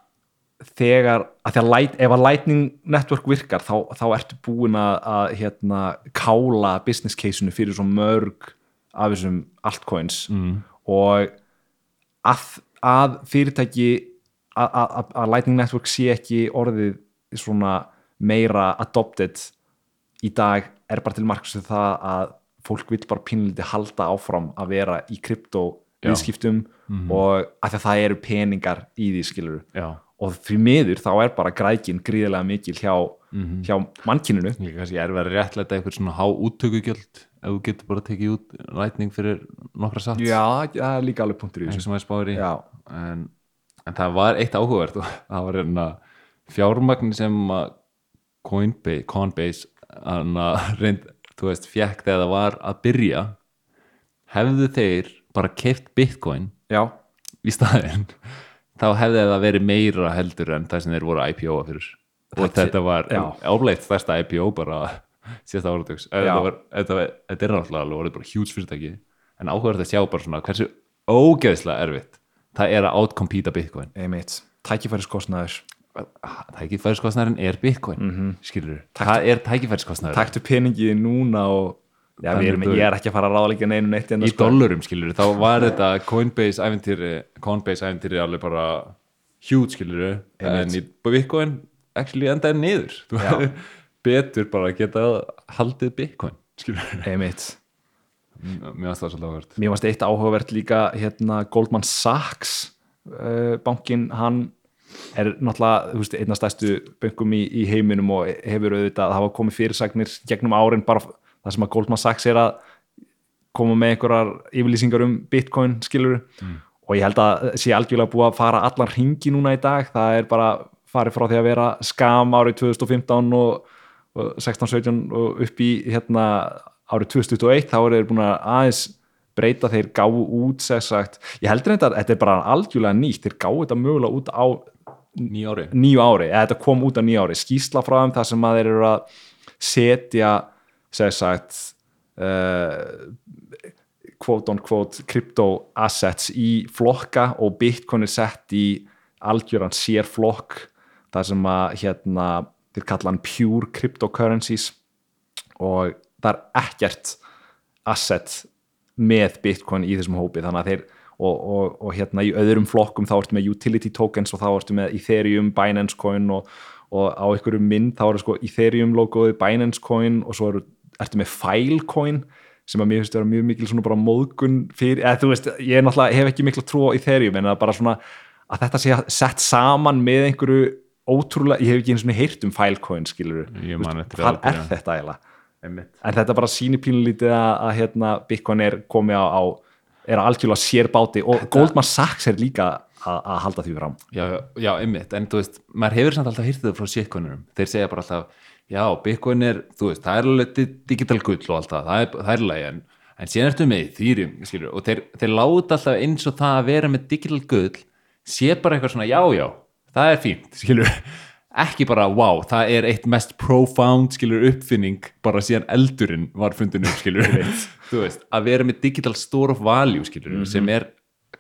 þegar, að því að light, ef að Lightning network virkar þá, þá ertu búin að, að hérna, kála business case-unu fyrir svo mörg af þessum altcoins mm. Og að, að fyrirtæki að, Lightning network sé ekki orðið svona meira adopted í dag er bara til marks fyrir það að fólk vil bara pínlítið halda áfram að vera í krypto viðskiptum og að því að það eru peningar í því skilur já, og því miður þá er bara grækin gríðilega mikil hjá, hjá mannkyninu. Líka kannski er verið réttlega eitthvað svona há úttökugjöld ef þú getur bara tekið út lightning fyrir nokkra sats. Já, það er líka alveg punktur í þessu. en, en það var eitt áhugavert og það var hérna fjármagn sem að Coinbase, Coinbase reynd, þú veist, fjekk þegar það var að byrja hefðu þeir bara keift bitcoin já, í staðinn þá hefði það verið meira heldur en það sem þeir voru IPO-a fyrir. Og Þetta- þetta var áleitt stærsta IPO bara síðasta áratöks þetta, þetta, þetta er náttúrulega alveg bara hjúts fyrirtæki. En áhugavert að sjá bara svona hversu ógeðslega erfitt það er að outcompeta bitcoin. Einmitt. Tækifæriskostnaður tækifæriskostnærin er bitcoin mm -hmm. skilur, það er tækifæriskostnærin taktu peningið núna og já, erum, ég er ekki að fara að ráðleika neinu neitt hérna, í sko. dollurum skilur þá var þetta Coinbase æventýri Coinbase æventýri alveg bara huge skilur en í bitcoin actually endaði niður. Betur bara að geta haldið bitcoin skilur einmitt. Mér varst það svolítið áhvert mér varst eitt áhugavert líka hérna Goldman Sachs uh, bankin, hann er náttúrulega, þú veist, einna stærstu bönkum í, í heiminum og hefur auðvitað það hafa komið fyrirsagnir gegnum árin bara það sem að Goldman Sachs er að koma með einhverjar yfirlýsingar um Bitcoin skilur og ég held að sé algjörlega búið að fara allan ringi núna í dag, það er bara farið frá því að vera skam árið 2015 og, og 16-17 og upp í hérna árið 2021 þá eru þeir búin að aðeins breyta. Þeir gáu út sagt, ég heldur þetta, þetta er bara algjörlega nýtt, þeir gáu þetta mögulega út á nýja ári. nýju ári, eða þetta kom út á nýju ári. Skýsla frá þeim þar sem að þeir eru að setja sem sagt uh, quote on quote crypto assets í flokka og bitcoin er sett í algjöran sér flokk þar sem að hérna þeir kalla hann pure cryptocurrencies og það er ekkert asset með bitcoin í þessum hópi. Þannig að þeir og, og, og hérna í öðrum flokkum þá ertu með utility tokens og þá ertu með Ethereum, Binance Coin og, og á einhverjum mynd þá eru sko Ethereum logoði, Binance Coin og svo eru, ertu með Filecoin sem að mér finnst að vera mjög mikil svona bara móðgun fyrir, eða þú veist, ég er náttúrulega hef ekki miklu trú á Ethereum en það er bara svona að þetta sé sett saman með einhverju ótrúlega, ég hef ekki eins og heyrt um Filecoin skilur, Ég man eftir hvað að er byrja. þetta eiginlega? Einmitt. en þetta bara sýnir pínulítið að, að hérna, Bitcoin er komið á, á er að algjörlega sér báti og Goldman Sachs er líka að, að halda því fram já, já, einmitt, en þú veist maður hefur samt alltaf hýrtið frá shitcoinurum þeir segja bara alltaf, já, bitcoin er þú veist, það er alveg di- digital gull og allt það. Það er, lægi, en, en síðan ertu með þýrjum, skilur, og þeir, þeir láta alltaf eins og það að vera með digital gull sé bara eitthvað svona, já, já það er fínt, skilur ekki bara, wow, það er eitt mest profound, skilur, uppfinning bara síðan eldurinn var fundin upp, skilur þú veist, að vera með digital store of value, skilur, sem er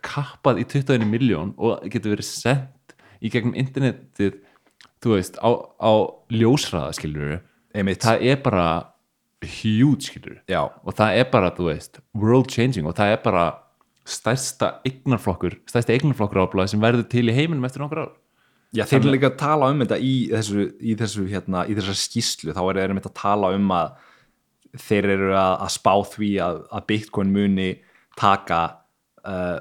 kappað í 21 miljón og getur verið sendt í gegnum internetið, þú veist á, á ljósraða, skilur einmitt, það er bara huge, skilur já, og það er bara, þú veist, world changing og það er bara stærsta eignarflokkur, stærsta eignarflokkur áblæð sem verður til í heiminum eftir nokkur ár. Já, þeir eru líka að tala um þetta í þessu, í þessu hérna, í þessar skýslu, þá er þeir einmitt að tala um að þeir eru að, að spá því að, að Bitcoin muni taka uh,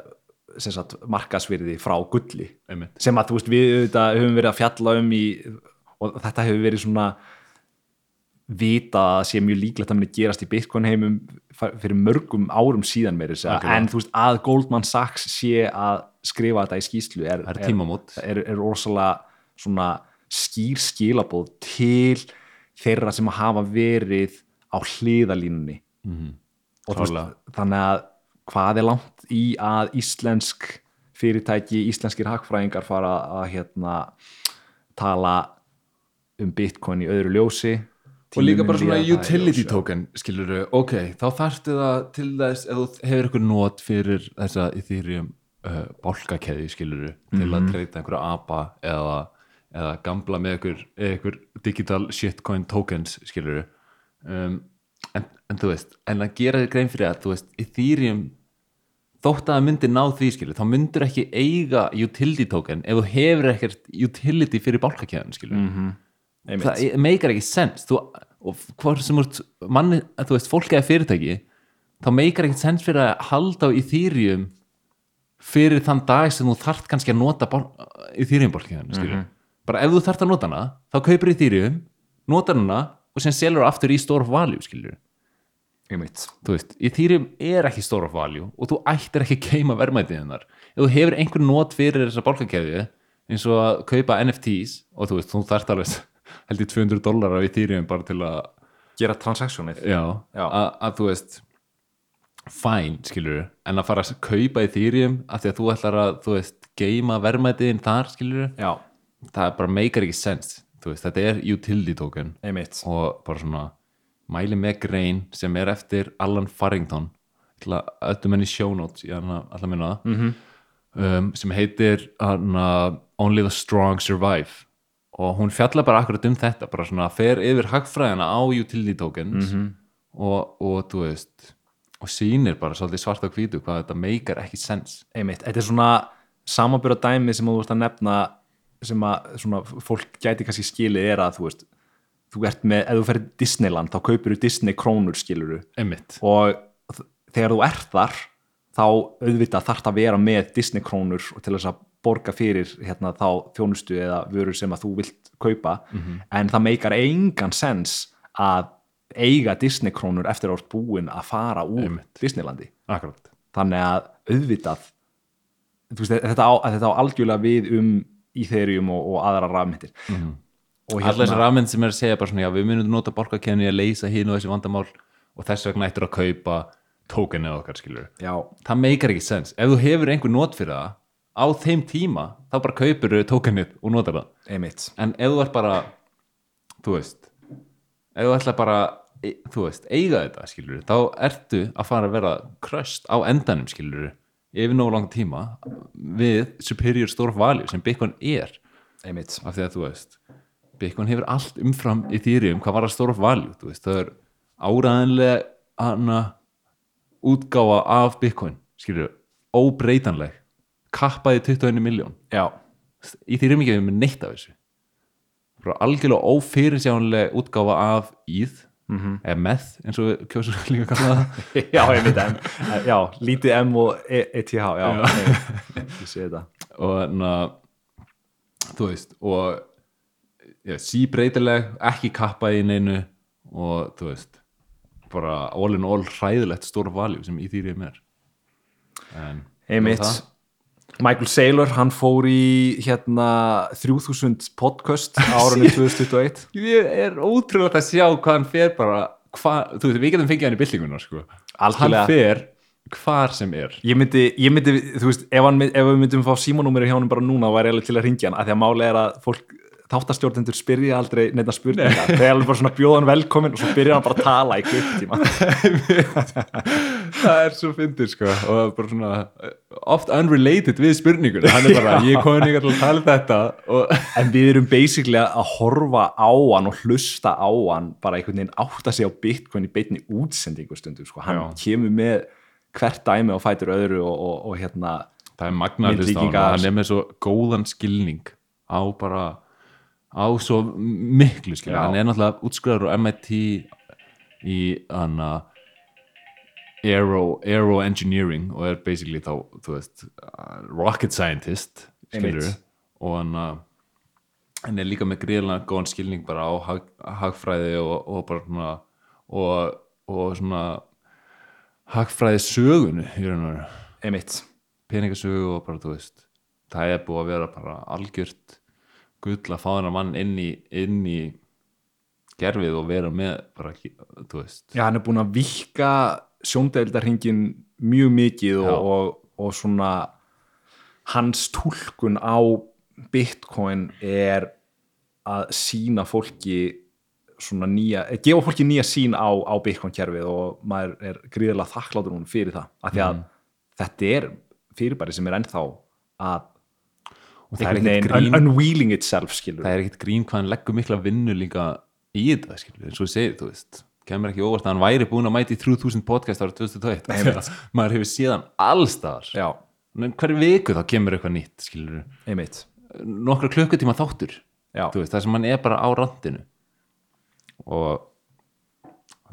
sagt, markasvirði frá gulli Einmitt. sem að þú veist við auðvitað höfum verið að fjalla um í, og þetta hefur verið svona vita að sé mjög líklegt að muni gerast í Bitcoin heimum fyrir mörgum árum síðan meiri Algjörlega. en þú veist að Goldman Sachs sé að skrifa þetta í skýslu er, er tímamót. er, er rosalega svona skýr skilabóð til þeirra sem hafa verið á hliðalínunni Mhm. og þú Klárlega. veist, þannig að hvað er langt í að íslensk fyrirtæki, íslenskir hagfræðingar fara að hérna tala um bitcoin í öðru ljósi. Og líka bara svona utility token skilur ok, þá þarftu það til þess þú hefur eitthvað not fyrir þessa Ethereum uh, bálkakeði skilur til Mhm. að treyta einhverja apa eða, eða gamla með einhver, einhver digital shitcoin tokens skilur um, en, en þú veist en að gera þér grein fyrir að þú veist Ethereum þótt að það myndir ná því skilur þá myndir ekki eiga utility token ef þú hefur ekkert utility fyrir skilur Mhm. Einmitt. það meikar ekki sens þú, og hvort sem út manni, þú veist, fólk eða fyrirtæki þá meikar ekki sens fyrir að halda á Ethereum fyrir þann dag sem þú þarft kannski að nota Ethereum borkiðan mm bara ef þú þarft að nota hana þá kaupir Ethereum, notar hana og sem selur aftur í store of value skilur veist, Ethereum er ekki of value og þú ættir ekki að keima verðmætið hennar. Ef þú hefur einhver not fyrir þessa bólkakeðju eins og að kaupa NFTs og þú veist, þú þarft alveg held í 200 dólar á Ethereum bara til að gera Já. Að, að þú veist fæn, skilur en að fara að kaupa Ethereum af því að þú ætlar að, þú veist, geima verðmætiðin þar, skilur já, það bara meikar ekki sens, veist, þetta er utility token einmitt. og bara svona mæli með grein sem er eftir Alan Farrington öllum henni minna það -hmm. um, sem heitir hana, Only the Strong Survive og hún fjallar bara akkurat um þetta bara svona fer yfir hagfræðina á utility tokens -hmm. og, og veist og sýnir bara svart á hvítu hvað þetta meikar ekki sens einmitt, þetta er svona samanbyrða dæmi sem þú veist að nefna sem að svona fólk gæti kannski skilið er að þú veist þú ert með, ef þú ferð Disneyland þá kaupir þú Disney krónur skiluru Einmitt. og þegar þú ert þar þá auðvitað þarf að vera með Disney krónur til þess að borga fyrir hérna, þá þjónustu eða vörur sem að þú vilt kaupa en það meikar engan sens að eiga Disney krónur eftir ert búin að fara úr Einmitt. Disneylandi akkurat þannig að auðvitað veist, þetta, á, þetta á algjörlega við um Ethereum og, og aðra rafmyndir mm. Og Alla þessi rafmynd sem er að segja bara svona já við munum nota borgarkenni að leysa hinn og þessi vandamál og þess vegna ættir að kaupa tokenið okkar skilur já, það meikar ekki sens, ef þú hefur einhver not fyrir það á þeim tíma þá bara kaupir þau tokenið og notar það. Einmitt. En ef þú ert bara þú veist ef þú ætla bara e- þú veist, eiga þetta skilur þá ertu að fara að vera kröst á endanum skilur yfir nógu langa tíma við superior store value sem Bitcoin er. Einmitt, af því að þú veist Bitcoin hefur allt umfram þýrium hvað var að store of value þú veist, það er áræðanlega hana útgáfa af Bitcoin skilur, óbreytanleg kappaði 21 miljón þýrium ekki við með neitt af þessu. Bara algjörlega ófyrirsjánlega útgáfa af íð Mhm. eða með, eins og við kjósum líka að kalla það. Já, einmitt M, já, lítið M og E- ETH já, já. ég sé þetta. Og na, þú veist og síbreytileg ekki kappa í neinu og þú veist bara all in all hræðilegt stóra valjú sem í þýrjum er. En einmitt. Michael Saylor, hann fór í hérna 3000 podcast árunni 2021 ég er ótrúlega að sjá hvað hann fer bara hva, þú veist, við getum fengið hann í byltinguna sko. hann Algjörlega. fer hvar sem er. Ég myndi, ég myndi, þú veist ef, hann, ef við myndum fá símanúmeri hjá hann bara núna væri alveg til að ringja hann, af því að máli er að fólk þáttastjórnendur spyrja aldrei neina spurninga þeir er alveg bara svona bjóðan velkomin og svo byrjar hann bara að tala í klukktíma það er svo fyndir sko og það er bara svona oft unrelated við spurningur hann er bara, ég er komin ykkar til að tala um þetta og en við erum basically að horfa á hann og hlusta á hann bara einhvern veginn átta sig á Bitcoin í beinni útsendingu stundum sko. hann Já. kemur með hvert dæmi og fætur öðru og, og, og hérna það er magnar hlust á hann hann er með svo góðan skilning á bara á svo miklu skilning, Já. hann er náttúrulega útskriðar á MIT í hann aero, aero engineering og er basically þá, þú veist uh, rocket scientist skilur og hann uh, hann er líka með gríðlega góðan skilning bara á hag, hagfræði og, og bara svona og, og svona hagfræði sögunu peningasögu og bara þú veist það er búið að vera bara algjört gull að fá þennan mann inn í, inn í gerfið og vera með bara, þú veist. Já, hann er búin að vikka sjóndeildarhingin mjög mikið og, og, og svona hans túlkun á Bitcoin er að sína fólki svona nýja, eh, gefa fólki nýja sín á, á Bitcoin kerfið og maður er gríðarlega þakklátur hún fyrir það. Af því að þetta er fyrirbæri sem er ennþá að og það er ekkert grín, un unwheeling itself skilur það er ekkert grín hvað hann leggur mikla vinnu líka í þetta skilur, eins og ég segi, þú veist. Kemur ekki óvart að hann væri búin að mæti í 3000 podcast ára 2021 Nei, Þegar maður hefur síðan allstaðar Já, hverju viku þá kemur eitthvað nýtt skilur, einmitt. Nokkra klukkutíma þáttur veist, það sem hann er bara á randinu. Og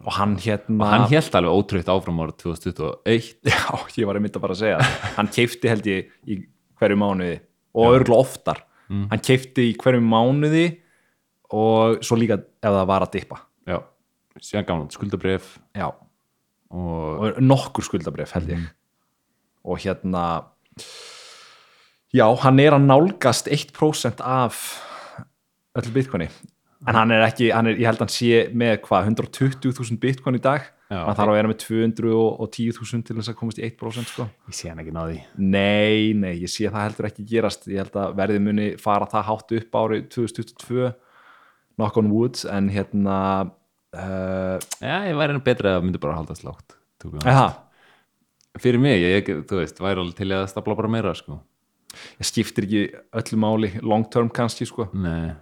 og hann hérna og hann held alveg ótrúitt áfram ára 2021 Já, ég var einmitt að bara segja hann keifti held ég í hverju mánuði og örgulega oftar. Hann keifti í hverju mánuði og svo líka ef það var að dippa. Já, síðan gamlan skuldabref já, og og nokkur skuldabref held ég. Og hérna já, hann er að nálgast 1% af öllu bitcoini. En hann er ekki, hann er, ég held að hann sé með hvað, 120.000 bitcoin í dag Já. hann þarf að vera með 210.000 til þess að komast í 1% sko. Ég sé hann ekki náði Nei, nei, ég sé það heldur ekki gerast. Ég held að verðið muni fara það hátt upp árið 2022 knock on wood en hérna uh, já, ég væri enn betri að myndi bara halda slátt fyrir mig, ég, þú veist, væri alveg til að stapla bara meira sko. Ég skiptir ekki öllu máli long term kannski sko. Nei,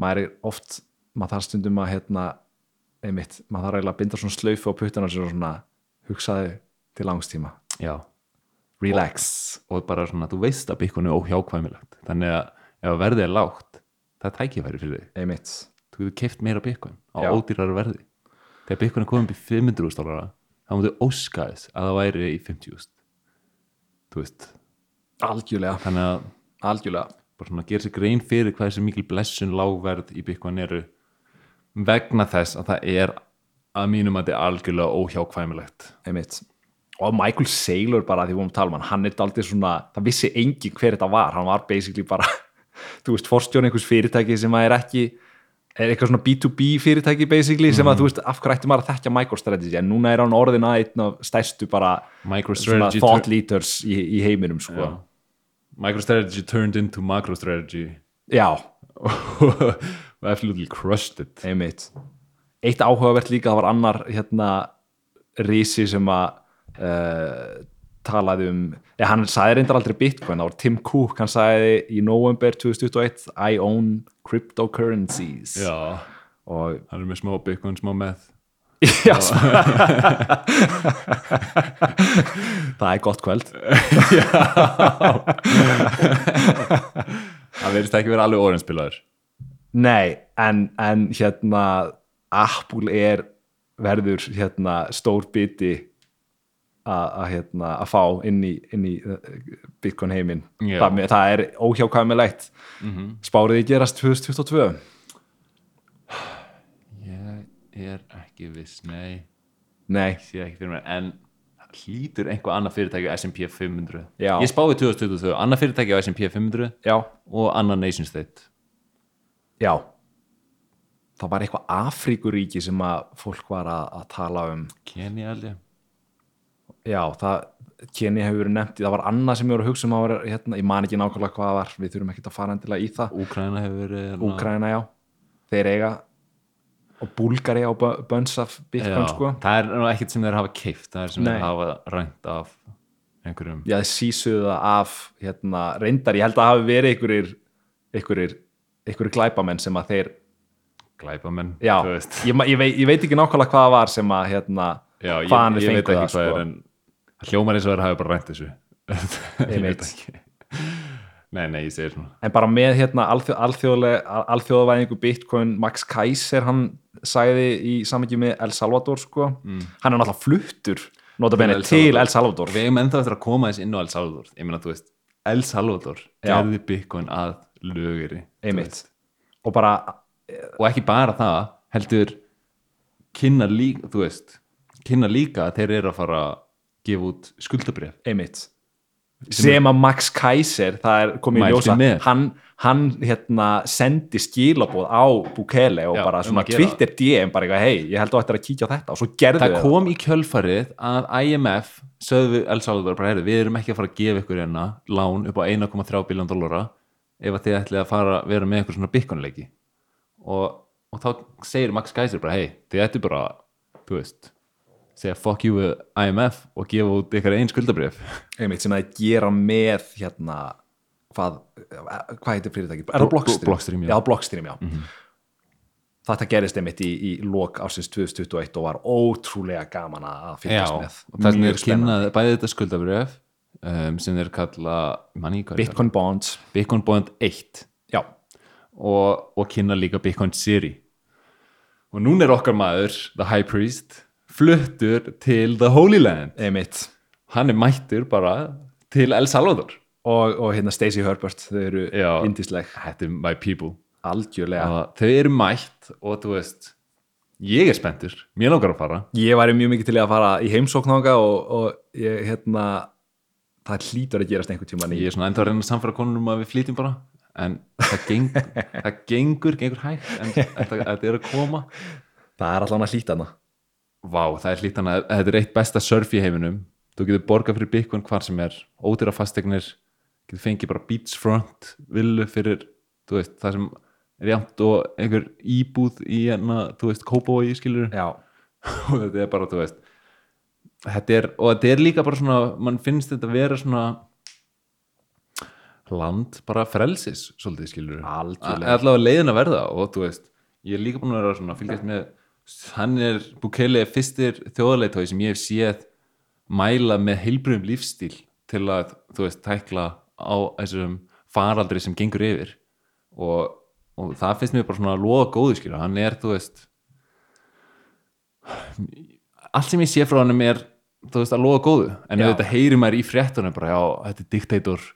maður er oft, maður þarf stundum að hérna, einmitt, maður þarf eiginlega að binda svona slaufu á puttana sem svona hugsaði til langstíma já. Relax, og bara svona, þú veist að byggunni er óhjákvæmilegt. Þannig að ef verðið er lágt það er tækifæri fyrir þig. Einmitt. Þú getur keift meira byggun á Já. ódýrara verði. Þegar byggun er komin upp í 500 stólara þá mútu óska þess að það væri í 50 þú veist. Algjörlega, þannig að algjörlega. bara svona gera sér grein fyrir hvað þessi mikil blessun lágverð í byggun eru vegna þess að það er að mínum að þetta er algjörlega óhjákvæmilegt. Einmitt. Og Michael Saylor bara því við vorum að tala um hann hann er aldrei svona, það vissi engin hver þetta var. Hann var basically bara þú veist, forstjórn einhvers fyrirtæki sem að er ekki er eitthvað svona B2B fyrirtæki basically sem að þú veist, af hverju ætti maður að þekkja MicroStrategy en núna er hann orðin að einn af stærstu bara svona MicroStrategy thought leaders í, í heiminum sko. Já. MicroStrategy turned into MacroStrategy. Já, absolutely crushed it. Einmitt. Eitt áhugavert líka, það var annar hérna risi sem að uh, talaði um eða hann sagði reyndar aldrei Bitcoin, það var Tim Cook hann sagði í november 2021 I own cryptocurrencies. Já, og hann er með smá byggun, smá með já, það er gott kvöld. Það verðist ekki vera alveg orðinspilaður nei, en, en hérna Apple er verður hérna stór biti að að, hérna, að fá inn í, inn í uh, Bitcoin heiminn. Það, það er óhjákvæmilegt. Spárið í gerast 2022 ég er ekki viss, nei. Nei, en hlýtur einhver annað fyrirtæki á S&P 500 Já. ég spáði 2022, annað fyrirtæki á S&P 500 já, og annað nation state já. Það var eitthvað Afríkuríki sem að fólk var að, að tala um. Kenya held ég. Já, það Kenny hefur verið nefnt, það var annað sem ég voru að hugsa um að vera, hérna, ég man ekki nákvæmlega hvað það var við þurfum ekki að fara endilega í það. Úkraina hefur verið hérna- Úkraina, já, þeir eiga og Búlgari á bö- bönns af Bitcoin, Já, sko. það er nú ekkert sem þeir hafa keift það er sem Nei. þeir hafa rænt af einhverjum. Já, þeir sísuðu það af hérna, reyndar, ég held að hafi verið einhverjir einhverjir glæpamenn sem að þeir, glæpamenn já, þú veist. ég, ég, veit, ég veit ekki nákvæmlega hvað það var sem að, hérna, já, ég, hvaðan ég þeir veit fengu ekki það, sko. hljómar eins og þeir hafi bara rænt þessu ég veit ekki nei, nei, ég segir svona en bara með hérna alþjóðavæðingu Bitcoin Max Kaiser, hann sagði í samhengi með El Salvador sko. hann er náttúrulega fluttur notabene Mm. Til. El Salvador við eigum ennþá eftir að koma þess inn á El Salvador ég meina, þú veist, El Salvador gerði Bitcoin að lögiri þú einmitt. og bara, og ekki bara það heldur kynna líka þú veist, kynna líka að þeir eru að fara að gefa út skuldabrif einmitt. Sem að Max Kaiser, það er komið í ljósa hann, hann hérna sendi skilabóð á Bukele og Já, bara um svona gera Twitter DM bara eitthvað, hei, ég held að þetta er að kíkja á þetta. Og svo gerðu það þau kom í kjölfarið að IMF sögðu El Salvador bara, heyrðu, við erum ekki að fara að gefa ykkur hérna lán upp á 1,3 biljón dollara ef að þið ætlið að fara að vera með ykkur svona bitcoinleiki og, og þá segir Max Geiser bara, hei, þið ættu bara þú veist, segja fuck you with IMF og gefa út ykkar einn skuldabrif einmitt sem að gera með hérna hvað, hvað heitir fyrirtæki? Er það Blo- Blockstream? Blockstream, já. já. Blockstream, já. Þetta gerist einmitt í, í lok ásins 2021 og var ótrúlega gaman að fylgjast með. og það er kynnað bæði þetta skuldabrif um, sem er kalla? Bitcoin Bonds, Bitcoin Bond 1 já, og, og kynna líka Bitcoin Siri og núna er okkar maður The High Priest fluttur til The Holy Land. Einmitt. hann er mættur bara til El Salvador. Og, og hérna Stacey Herbert, þau eru Já. indisleg, þetta er my people. Algjörlega. þau eru mætt og þú veist ég er spenntur, mér langar að fara. Ég væri mjög mikið til að fara í heimsóknanga og, og ég, hérna, það hlýtur að gerast einhvern tímann í ég er svona enda að reyna að samfæra konur um að við flytjum bara en það, geng, það gengur gengur hægt en þetta, er að koma. Það er allan að hlýta hana. Vá, það er hlýtt hana, þetta er eitt besta surf í heiminum. Þú getur borgað fyrir Bitcoin hvar sem er ódýra fastegnir, getur fengið bara beachfront villu fyrir þú veist, það sem er jæmt og einhver íbúð í hérna, þú veist, Kópavogi skilur Já, og þetta er bara, þú veist þetta er, og þetta er líka bara svona mann finnst þetta vera svona land bara frelsis svolítið skilur allavega leiðin að verða og þú veist, ég er líka búin að vera svona að fylgjast með, hann er Bukele fyrstir þjóðarleitói sem ég hef séð mæla með heilbröðum lífstíl til að, þú veist, tækla á þessum faraldri sem gengur yfir. Og, og það finnst mér bara svona að loða góðu skilur, hann er, þú veist allt sem ég sé frá hann er þú veist að loða góðu. En þetta heyri maður í fréttunum bara já, þetta er diktator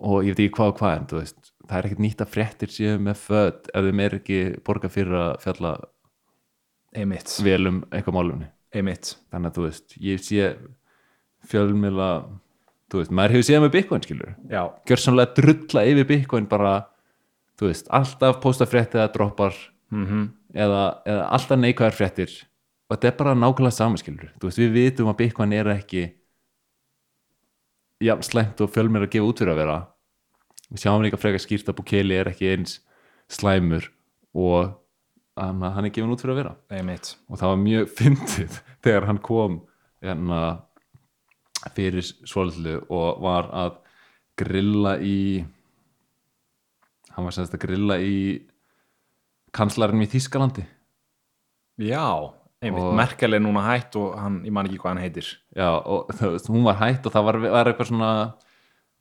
og ég veit ekki hvað og hvað en þú veist, það er ekkert nýtt að fréttir séu með född ef þeim er ekki borga fyrir að fjalla einmitt, vel um eitthvað málumni einmitt. þannig að þú veist, ég sé fjölmjöla þú veist, maður hefur séð með Bitcoin skilur Já, gjör samlega drulla yfir Bitcoin bara, þú veist, alltaf posta fréttið að droppar mm eða, eða alltaf neikvæðar fréttir og þetta er bara nákvæmlega samanskilur veist, við vitum að Bitcoin er ekki jafn slæmt og fjölmir að gefa út fyrir að vera við sjáum líka frekar skýrt að Bukele er ekki eins slæmur og hann, er gefin út fyrir að vera einmitt. og það var mjög fyndið þegar hann kom hérna, fyrir svolítið og var að grilla í hann var semst að grilla í kanslarinn í Þískalandi Já. Og- Merkel er núna hætt og hann, ég man ekki hvað hann heitir. já, og þú veist, hún var hætt og það var, var eitthvað svona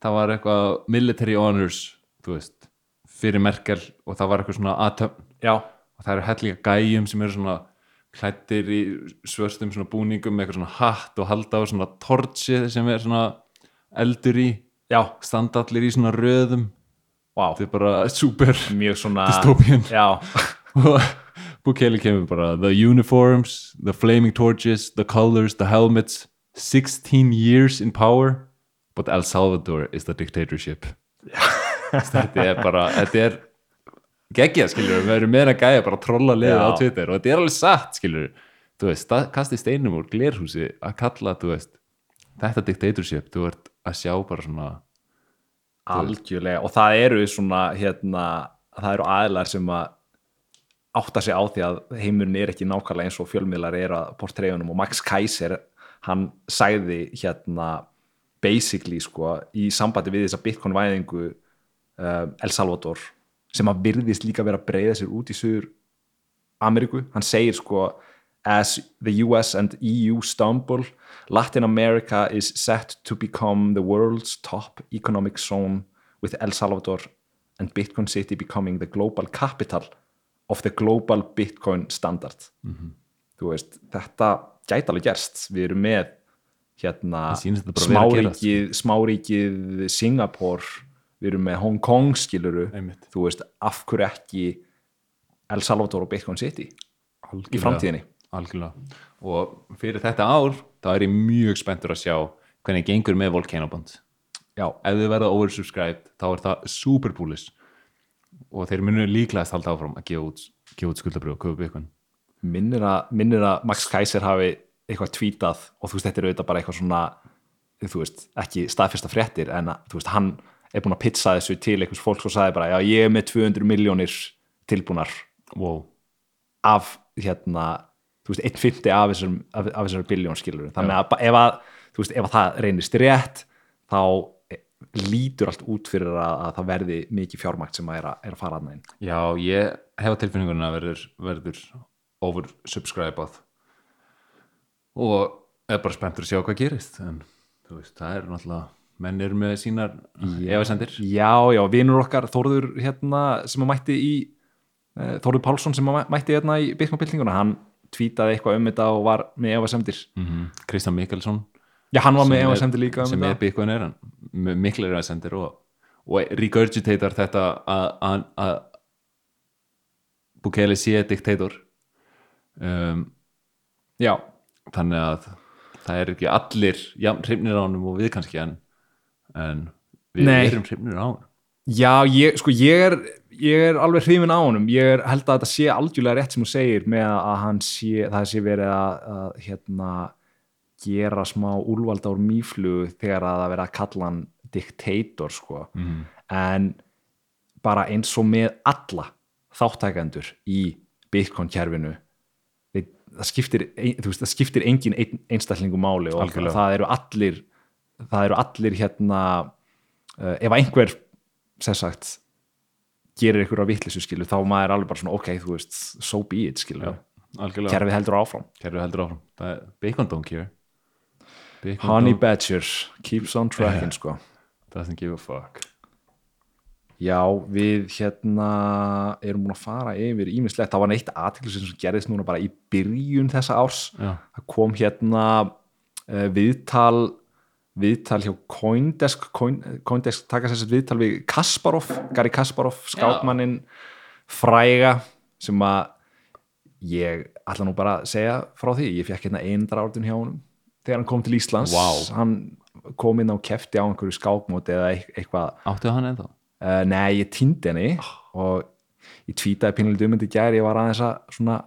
það var eitthvað military honors þú veist, fyrir Merkel og það var eitthvað svona aðtöfn Já, og það eru hellinga gæjum sem eru svona klættir í svörstum svona búningum með eitthvað svona hatt og halda á svona torchi sem er svona eldur í. Já, standa allir í svona röðum. Vá. þetta er bara super Mjög svona... dystopian Já, og Bukele kemur bara the uniforms, the flaming torches the colors, the helmets 16 years in power. But El Salvador is the dictatorship. Þetta er bara þetta er geggjað skilur við erum meira gæja bara að trolla liðið á Twitter og þetta er alveg satt skilur þú veist, kasti steinum úr glerhúsi að kalla þú veist þetta dictatorship, þú ert að sjá bara svona algjörlega. Og það eru svona hérna, það eru aðlar sem að átta sig á því að heimurinn er ekki nákvæmlega eins og fjölmiðlar er að portræðunum og Max Kaiser hann sagði hérna basically sko í sambandi við þessa bitcoin væðingu uh, El Salvador sem að virðist líka vera að breyða sér út í Suður Ameríku, hann segir sko as the US and EU stumble Latin America is set to become the world's top economic zone with El Salvador and Bitcoin City becoming the global capital of the global Bitcoin standard. Þú veist, þetta gæti alveg gerst, við erum með hérna að gerast, sko. Singapore við erum með Hong Kong skiluru Einmitt. þú veist, af hverju ekki El Salvador og Bitcoin City í framtíðinni? Algjörlega. Og fyrir þetta ár þá er ég mjög spenntur að sjá hvernig gengur með Volcano Bond. Já, ef þið verða oversubscribed þá er það super bullish og þeir munu líklegast halda áfram að gefa út, út skuldabrjóð og köpa byggun minnir minnir að Max Kaiser hafi eitthvað tweetað og þú veist, þetta er auðvitað bara eitthvað svona þú veist, ekki staðfesta fréttir en að, þú veist, hann er búin að pizza þessu til einhvers fólks og sagði bara, já, ég er með 200 miljónir tilbúnar. Wow. af hérna, þú veist, 150 af þessum, af, af þessar biljón skilur þannig að ef að, þú veist, ef að það reynist rétt þá lítur allt út fyrir að, að það verði mikið fjármagt sem að er að, er að fara að næn Já, ég hef á tilfinningunum að verður, verður oversubscribað. Og er bara spenntur að sjá hvað gerist en veist, það er náttúrulega menn eru með sínar efasendir Já, já, vinur okkar Þórður hérna sem að mætti í uh, Þórður Pálsson sem að mætti hérna í Bitcoin-byltinguna, hann tvítaði eitthvað um þetta og var með efasemdir. Mm Kristján Mikkelsson Já, hann var með sem er- efasemdir líka sem er Bitcoin er hann. Með miklir efasendir og, og regurgitator þetta að- Bukele sé diktator. Um, Já, þannig að það er ekki allir jafn hrifnir á honum og við kannski en, en við Nei. erum hrifnir á honum. Já, ég, sko, ég er, ég er alveg hrifin á honum, ég er, held að þetta sé algjörlega rétt sem þú segir með að hann sé, það sé verið að, að hérna, gera smá úlvalda úr mýflugu þegar að það verið að kalla hann diktator, sko, mm. en bara eins og með alla þáttækendur í Bitcoin-kerfinu við- það skiptir, veist, það skiptir engin ein, einstaklingu máli og Algjörlega. það eru allir það eru allir hérna uh, ef einhver sem sagt gerir á vittlisu skilu þá maður er alveg bara svona ok, þú veist so be it skilu, kerfið heldur áfram. Kerfið heldur áfram. Það er Bacon don't care Honey don't, Badger, keeps on tracking sko. Doesn't give a fuck. Já, við hérna erum búin að fara yfir ímislegt, það var neitt aðteklisum sem gerðist núna bara í byrjun þessa árs. Já, það kom hérna uh, viðtal viðtal hjá Coindesk Coin, Coindesk taka sér viðtal við Kasparov, Gary Kasparov skákmannin fræga sem að ég ætla nú bara að segja frá því. Ég fekk hérna eindra ártun hjá honum þegar hann kom til Íslands Vá. hann kom inn á kefti á einhverju skákmóti eða eit- eitthvað. Áttu hann ennþá? Uh, nei, ég týndi henni og ég tvítaði pínulegt um þetta í gær ég var aðeins að svona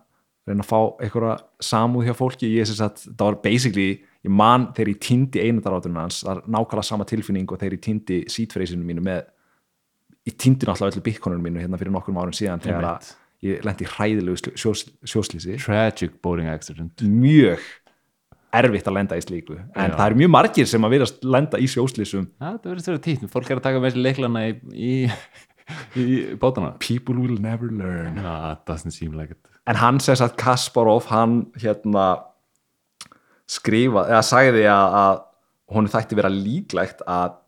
reyna að fá einhverja samúð hjá fólki. Ég sem sagt, það var basically ég man þegar ég týndi einundarátunum hans það er nákvæmlega sama tilfinning og þegar ég týndi sítfreysinu mínu með ég týndi náttúrulega öllu bitcoinunum mínu hérna fyrir nokkrum árum síðan þegar að ég lendi hræðilegu sjós, sjóslýsi Tragic boating accident. Mjög erfitt að lenda í slíku. En Já. það eru mjög margir sem að viðast lenda í sjóslýsum Já, það verður þetta títt Fólk er að taka með sér leiklana í, í, í bótana people will never learn. No, it doesn't seem like it. En hann sem sagt Kasparov hann hérna skrifa, eða sagði að, að hún þætti vera líklegt að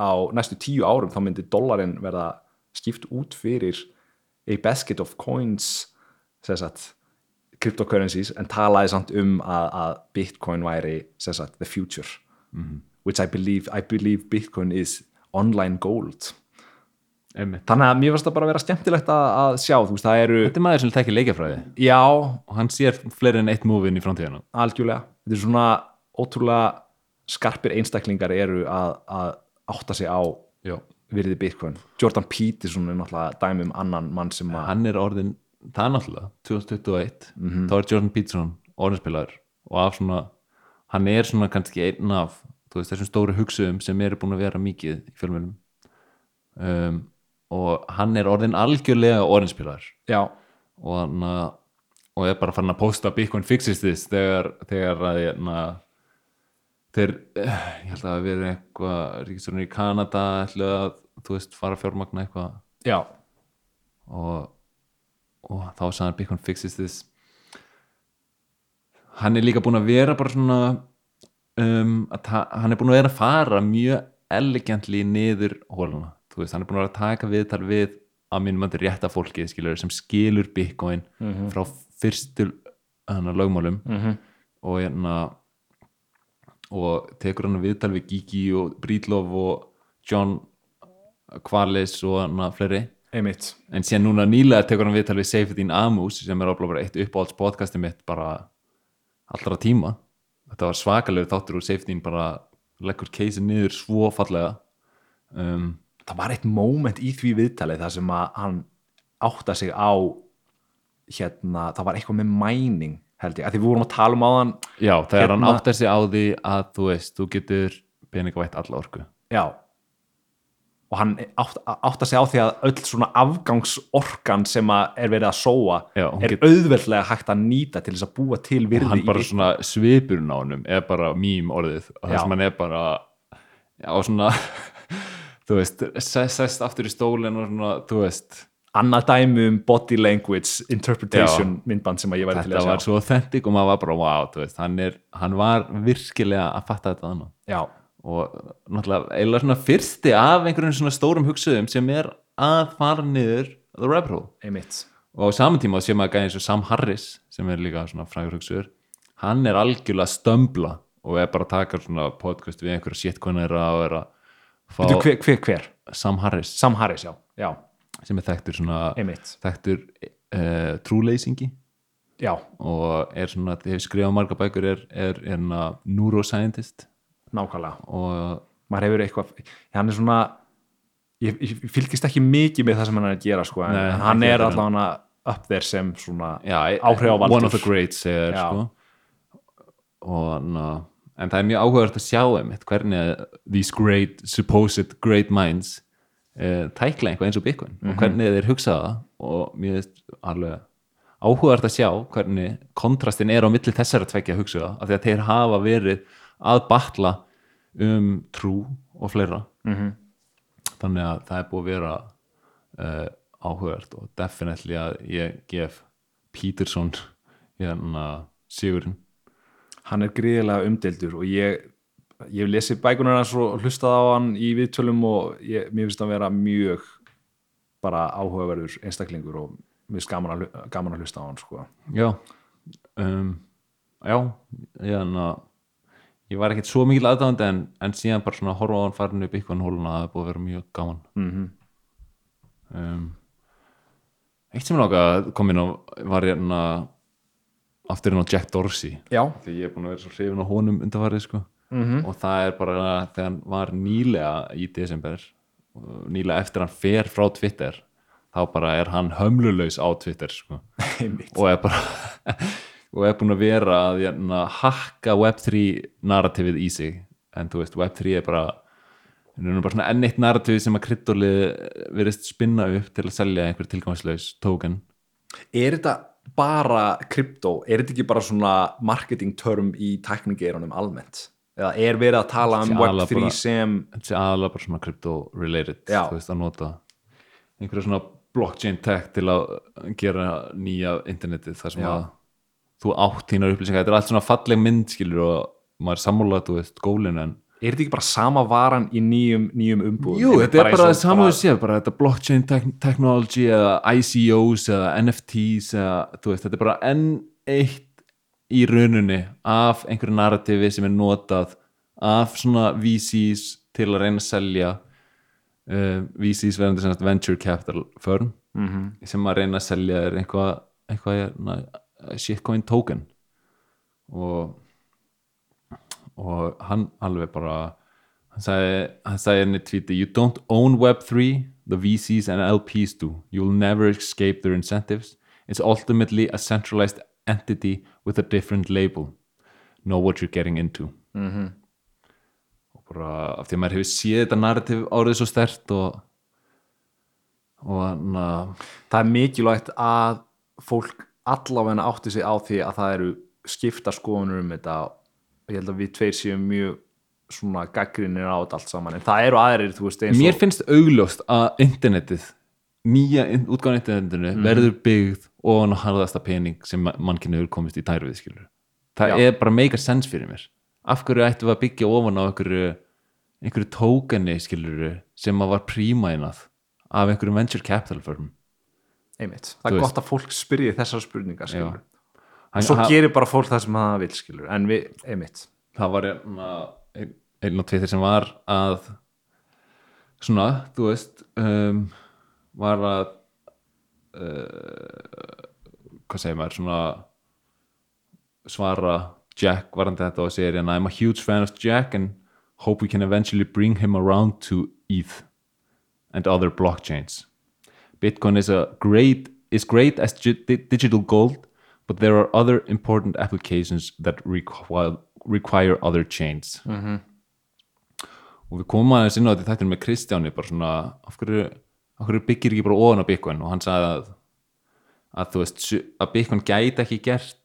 á næstu tíu árum þá myndi dollarin verða skipt út fyrir a basket of coins sem sagt cryptocurrencies en talaði samt um að, að bitcoin væri sagt the future. Which I believe, I believe bitcoin is online gold. Einmitt. þannig að mér varst það bara að vera skemmtilegt að, að sjá, veist, eru Þetta er maður sem tekir leikjafræði. Já, og hann sér fleiri en eitt múvin í framtíðina. Algjörlega. Þetta er svona ótrúlega skarpir einstaklingar eru að, að átta sig á Já. virði Bitcoin. Jordan Peterson er náttúrulega dæmi um annan mann sem að Hann er orðin, það er náttúrulega 2021, Mhm. þá er Jordan Peterson orðinspilaður og af svona hann er svona kannski einn af veist, þessum stóru hugsuðum sem eru búin að vera mikið í fjölmjölum um, og hann er orðin algjörlega orðinspilar og, hann, að- og er bara farin að posta Bitcoin fixes this þegar, þegar að hérna, þeir, ég held að það verið eitthvað ríkistjórnir í Kanada ætlu að, þú veist, fara fjármagna eitthvað. Já, og, og þá sagði hann Bitcoin fixes this. Hann er líka búin að vera bara svona um, hann er búin að vera að fara mjög elegantly niður hóluna þú veist, hann er búin að vera að taka viðtal við að minnum að rétta fólki skilur, sem skilur Bitcoin frá fyrstu hana, lögmálum. Mhm. og hérna og tekur hann viðtal við Gigi og Breedlove og John Kvalis og hana fleiri einmitt. En síðan núna nýlega tekur hann viðtal við Seyfedin Amus sem er áblá bara eitt uppáhalds podcasti mitt bara allra tíma. Þetta var svakalegur þáttur og Seyfedin bara leggur keisi niður svo fallega. Um, það var eitt moment í því viðtalið þar sem að hann átta sig á hérna, það var eitthvað með mæning held ég, að því við vorum að tala um áðan já, þegar hann Hérna- áttar sig á því að þú veist, þú getur peningavætt alla orku. Já og hann átt, átta sig á því að öll svona afgangsorkan sem að er verið að sóa Já, er get- auðveldlega hægt að nýta til þess að búa til og virði hann í bara Bitcoin. svona svipurinn á honum er bara mím orðið. Og Já. þess að hann er bara já, svona þú veist, sest, aftur í stólinn og svona, þú veist. Annað dæmi um body language interpretation myndband sem að ég væri til þetta að var sjá svo authentic og maður var bara wow, veist, hann, er, hann var virkilega að fatta þetta annað já, og náttúrulega eiginlega svona fyrsti af einhverjum svona stórum hugsuðum sem er að fara niður the rabbit hole. Einmitt. Og á saman tíma sé maður gæði eins og Sam Harris sem er líka svona frægur hugsuður hann er algjörlega að stömbla og er bara að taka svona podcast við einhverja shitcoinera og er að fá Veitu, hver, hver, hver? Sam Harris. Sam Harris, já, já, sem er þekktur svona einmitt. þekktur uh, trúleysingi. Já, og er svona, þið hefur skrifað marga bækur er, er, er na, neuroscientist nákvæmlega og maður hefur eitthvað, hann er svona ég, ég fylgist ekki mikið með það sem hann er að gera sko, en Nei, hann er heldur en- allavega up there sem svona já, Áhrifavaldur. one of the greats er, sko. og na, en það er mjög áhugavert að sjá einmitt hvernig these great, supposed great minds uh, tækla eitthvað eins og Bitcoin Mhm. og hvernig þeir hugsa það og mér veist alveg áhugavert að sjá hvernig kontrastin er á milli þessara tveggja hugsa af því að þeir hafa verið að batla um trú og fleira Mhm. þannig að það er búið að vera uh, áhugavert og definitely að ég gef Peterson hérna sigurinn hann er gríðilega umdeldur og ég ég hef lesið bækunar hans og hlustað á hann í viðtölum og ég, mér finnst hann vera mjög bara áhugaverður einstaklingur og mér finnst gaman að, gaman að hlusta á hann sko. já um, já ég, hana, ég var ekkert svo mikil aðdáðandi en, en síðan bara svona horfa á hann farin upp ykkur hóluna það er búið að vera mjög gaman. Mm um, eitt sem að kom inn á var hérna aftur inn á Jack Dorsey. Já, því ég er búin að vera svo hrifin á honum undarfarið sko. Mm og það er bara þegar hann var nýlega í desember nýlega eftir hann fer frá Twitter þá bara er hann hömlulaus á Twitter sko. og er bara og er búin að vera að hérna, hakka Web3 narrativið í sig en þú veist Web3 er bara er bara svona enn eitt narrativ sem að kryddolið verist spinna upp til að selja einhver tilgangslaus token er þetta bara krypto, er þetta ekki bara svona marketing term í tækningeirunum almennt eða er verið að tala um Sé aðalega Web3 bara- sem þetta sé aðalega bara svona crypto related Já. þú veist að nota einhverja svona blockchain tech til að gera nýja internetið þar sem Já. að þú átt þínar upplýsingar, þetta er allt svona falleg mynd skilur og maður er sammálað þú veist, gólin en er þetta ekki bara sama varan í nýjum, nýjum umbúðum Jú, þetta er bara og saman séð, bara þetta blockchain technology eða ICOs eða NFTs eða þú veist, þetta er bara enn eitt í raununni af einhverju narrativi sem er notað af svona VCs til að reyna að selja uh, VCs verðandi sem venture capital firm Mhm. sem að reyna að selja er eitthvað eitthvað na, shitcoin token og og hann alveg bara hann sagði, hann sagði henni tvíti you don't own web3 the VCs and LPs do you'll never escape their incentives it's ultimately a centralized entity with a different label know what you're getting into Mhm. -hmm. og bara af því að maður hefur séð þetta narrativ árið svo stert og og hann að það er mikilvægt að fólk allavega átti sig á því að það eru skipta skoðunur um þetta og ég held að við tveir séum mjög svona gaggrinir á þetta allt saman en það eru aðrir, þú veist, eins og mér finnst augljóst að internetið nýja útgáðan internetinu Mhm. verður byggð ofan á harðasta pening sem mannkynni hefur komist í tær við skilur það Já. er bara make a sense fyrir mér af hverju ættum við að byggja ofan á einhverju einhverju tókani skilur sem að var prímænað af einhverju venture capital firm einmitt, það er veist. gott að fólk spyrji þessar spurningar, Hann- svo hann- gerir bara fólk það sem það vil, skilur en við, einmitt. Það var hérna einn ein og tveir sem var að svona, þú veist um, var að uh, hvað segir maður svona svara Jack varandi þetta og segir hérna I'm a huge fan of Jack and hope we can eventually bring him around to ETH and other blockchains Bitcoin is a great is great as gi- di- digital gold but there are other important applications that require, require other chains -hmm. og við komum aðeins inn á þetta þættin með Kristjáni bara svona af hverju, af hverju byggir ekki bara ofan á Bitcoin og hann sagði að að þú veist að Bitcoin gæti ekki gert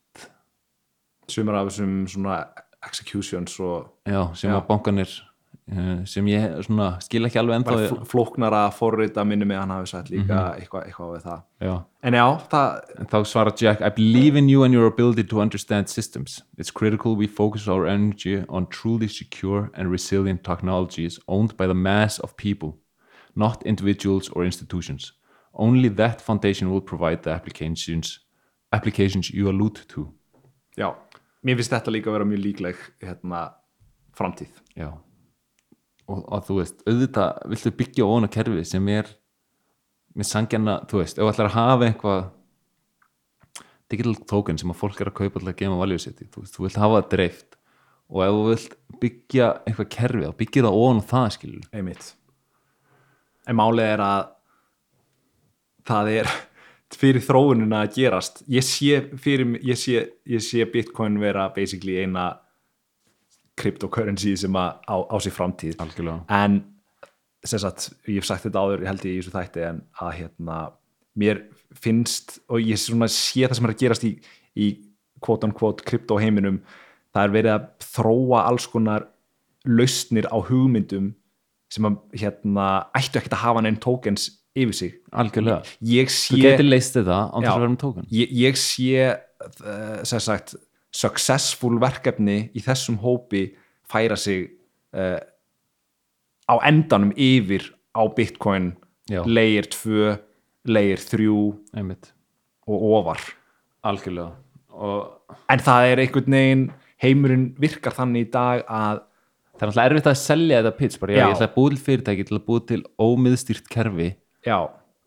sumar af þessum svona executions og já, sem Já. að bankanir sem ég svona skil ekki alveg ennþá fl- flóknara forrita minni með hann hafi sagt líka eitthvað, eitthvað við það já en já, það, þá svarar Jack, I believe in you and your ability to understand systems. It's critical we focus our energy on truly secure and resilient technologies owned by the mass of people, not individuals or institutions. Only that foundation will provide the applications, applications you allude to. já mér finnst þetta líka að vera mjög líkleg hérna, framtíð Já. Og, og þú veist, auðvitað viltu byggja ofan á kerfi sem er með sangjarna, þú veist, ef þú ætlar að hafa eitthvað digital token sem að fólk er að kaupa til að gema í, þú veist, þú vilt hafa það dreift og ef þú vilt byggja eitthvað kerfi, þá byggja það ofan á það skilur einmitt. En málið er að það er fyrir þróunina að gerast. Ég sé, fyrir, ég sé, ég sé Bitcoin vera basically eina cryptocurrency sem að á, á sér framtíð. Algjörlega, en sem sagt, ég hef sagt þetta áður ég held ég í þessu þætti en að hérna, mér finnst og ég svona sé það sem er að gerast í, í quote on quote krypto heiminum það er verið að þróa alls konar lausnir á hugmyndum sem að hérna ættu ekkert að hafa neinn tokens yfir sig. Algjörlega. Ég þú sé, getur leist þetta án þess að vera með token ég, ég sé uh, sem sagt successful verkefni í þessum hópi færa sig uh, á endanum yfir á Bitcoin Já. layer 2, layer 3 einmitt, og ofar. Algjörlega. Og en það er einhvern veginn heimurinn virkar þannig í dag að það er alltaf erfitt að selja þetta pitch bara, ég ætla að búið til fyrirtæki til að búið til ómiðstýrt kerfi. Já,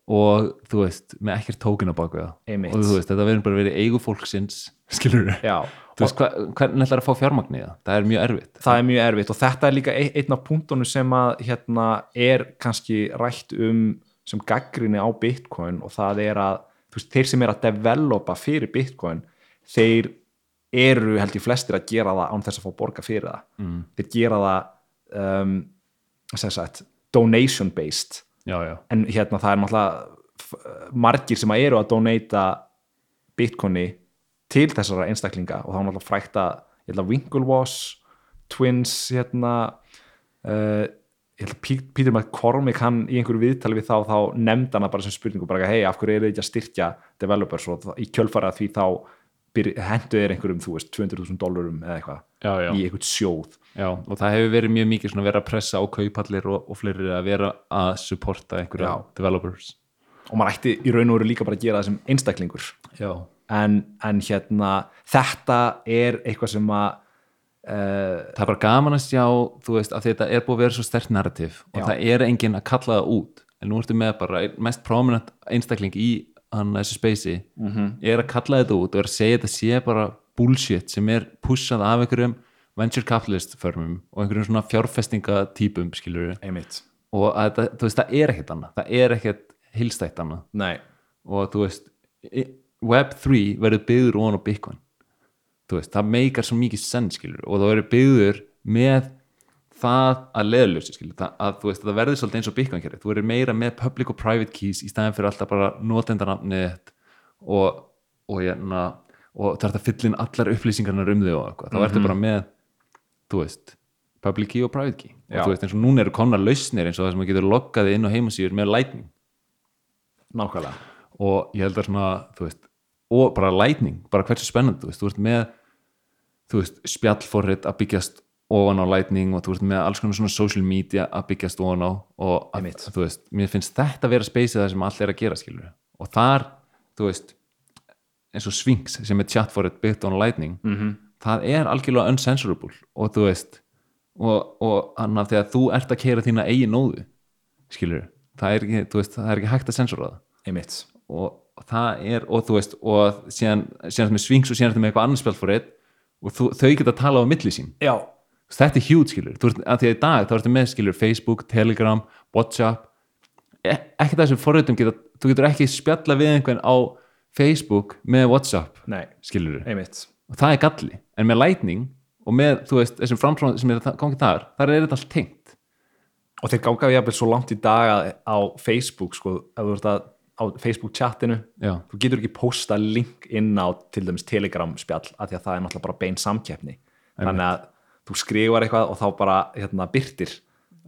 og þú veist, með ekkert tókin á baku það. Og þú veist, þetta verður bara verið eigu fólksins skilur þú já veist, hva, hvernig ætlar að fá fjármagn í það? Það er mjög erfitt. Það er mjög erfitt. Og þetta er líka ein- einn af punktunum sem að hérna er kannski rætt um sem gaggrinni á Bitcoin. Og það er að þú veist, þeir sem er að developa fyrir Bitcoin þeir eru held ég flestir að gera það án þess að fá borga fyrir það. Mm. þeir gera það um, sem sagt, donation based já, já, en hérna það er náttúrulega margir sem að eru að donata bitcoini til þessara einstaklinga og þá er náttúrulega frækt að Winklevoss Twins hérna uh, ég held að Pí- Peter McCormick hann í einhverju viðtali við þá þá nefndi hana bara sem spurningu bara hei af hverju eru þið ekki að styrkja developers? Og í kjölfara því þá hentu þeir einhverjum þú veist 200.000 dólarum eða eitthvað í einhvern sjóð. Já og það hefur verið mjög mikið svona verið að pressa á kaupallir og, og fleiri að vera að supporta einhverja Já. developers. Og maður ætti í raun og veru líka bara að gera það sem einstaklingur. En, en hérna þetta er eitthvað sem að uh, það er bara gaman að sjá þú veist, að þetta er búið að vera svo stert narrativ og Já. það er enginn að kalla það út. En nú ertu með bara mest prominent einstakling í hann þessu speysi Mhm. -hmm. er að kalla þetta út og er að segja þetta sé bara bullshit sem er pushað af einhverjum venture capitalist firmum og einhverjum svona fjárfestingatýpum skilur einmitt. Og þetta, veist, það er ekkert annað. Það er ekkert hilstætt annað. Nei, og þú veist, i- Web3 verður byggður ofan á Bitcoin. Veist, það meikar svo mikið senn skilur og það verður byggður með það að leðlösi það, að þú veist, það verður svolítið eins og bitcoin-kerfi þú verður meira með public og private keys í staðin fyrir alltaf bara notendanafnið þitt og, og, hérna, og það er að fylla inn allar upplýsingarnar um þau og eitthvað, þá ertu bara með þú veist, public key og private key. Og þú veist, eins og núna eru konar lausnir eins og það sem að getur loggaði inn á heimasíður með lightning. Nákvæmlega. Og ég held að svona, þú veist og bara lightning, bara hversu spennandi þú veist, þú veist með þú veist, spjallforrit að byggjast ofan á lightning og þú veist með alls konar svona social media að byggjast ofan á og að, þú veist, mér finnst þetta vera speysið það sem allir er að gera skilur og þar, þú veist eins og Sphinx sem er chatforrit byggt on lightning, -hmm. það er algjörlega uncensorable og þú veist og, og annað þegar þú ert að keira þína eigin nóðu skilur, það er ekki, þú veist, það er ekki hægt að sensora það. Einmitt. Og það er, og þú veist og síðan, síðan með Sphinx og síðan ertu með eitthvað annars spjall fyrir og þú, þau geta að tala á milli sín. Já, þetta er huge skilur, þú ert, að því að í dag þá ertu með skilur Facebook, Telegram, Whatsapp. E ekki það sem forritum geta þú getur ekki spjalla við einhvern á Facebook með Whatsapp nei, skilur, einmitt. Og það er galli. En með Lightning og með, þú veist, þessum framtróðum sem er gangið þar, þar er þetta allt tengt. Og þeir við jafnvel svo langt í dag að á Facebook sko, ef þú ert að á Facebook chatinu já, þú getur ekki posta link inn á til dæmis Telegram spjall af því að það er náttúrulega bara bein samkeppni. Þannig að þú skrifar eitthvað og þá bara hérna, byrtir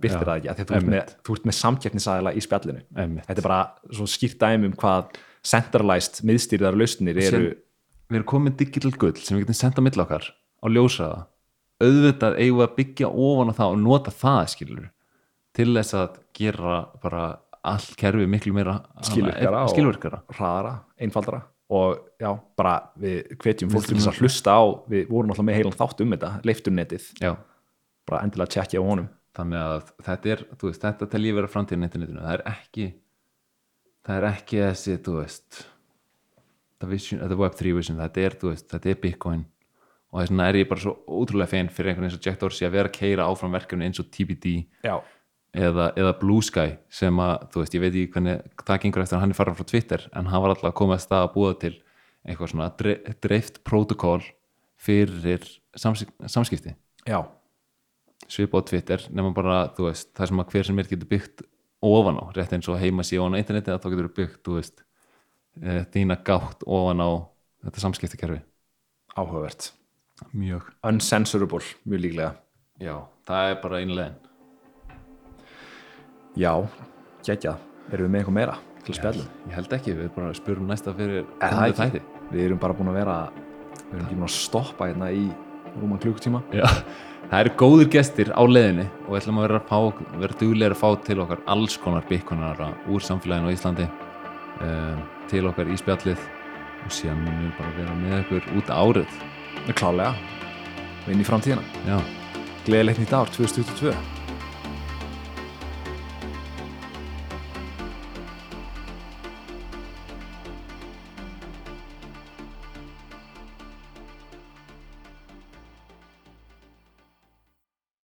byrtir Já, það ekki, þú ert með, þú ert með samkeppnisæðila í spjallinu. Einmitt. Þetta er bara skýrt dæmi um hvað centralized miðstýrðar lausnir eru. sem, við erum komið digital gull sem við getum senda mill okkar á ljósaða auðvitað eigum við að byggja ofan á það og nota það skilur til þess að gera bara allt kerfi miklu meira Skilvirkara og- skilvirkara. hraðara, einfaldara og já, bara við hvetjum fólk til þess að hlusta á við vorum alltaf með heilan þátt um þetta leiftunetið, Já, bara endilega tjekkja á honum. Þannig að þetta er þú veist, þetta tel ég vera framtíðin internetinu það er ekki það er ekki þessi, þú veist vision, þetta web3 vision, þetta er, þú veist, þetta er bitcoin. Og þess vegna er ég bara svo ótrúlega fein fyrir einhvern eins og Jack Dorsey að vera að keira áfram verkefni eins og TBD já, eða, eða Blue Sky sem að, þú veist, ég veit ekki hvernig það gengur eftir að hann er farin frá Twitter en hann var alltaf að koma að stað að búa til eitthvað svona dre dreift protokól fyrir sams samskipti. Já, svipa á Twitter nema bara, þú veist, það sem að hver sem er getur byggt ofan á, rétt eins og heima síðan á interneti að þá getur byggt, þú veist e, þína gátt ofan á þetta samskiptikerfi áhugavert. Mjög, uncensorable, mjög líklega. Já, það er bara einlegin já, geggja, erum við með eitthvað meira til að spjalla ég held ekki, við bara spurum næsta fyrir komandi þætti. við erum bara búin að vera við erum ekki búin að stoppa hérna í rúman klukkutíma. Já, það eru góðir gestir á leiðinni og við ætlum að vera, að fá, vera duglegir að fá til okkar alls konar byggunara úr samfélaginu á Íslandi um, til okkar í spjallið og síðan munum við bara vera með ykkur út árið. Klálega, við inn í framtíðina. Já, gleðilegt nýtt ár 2022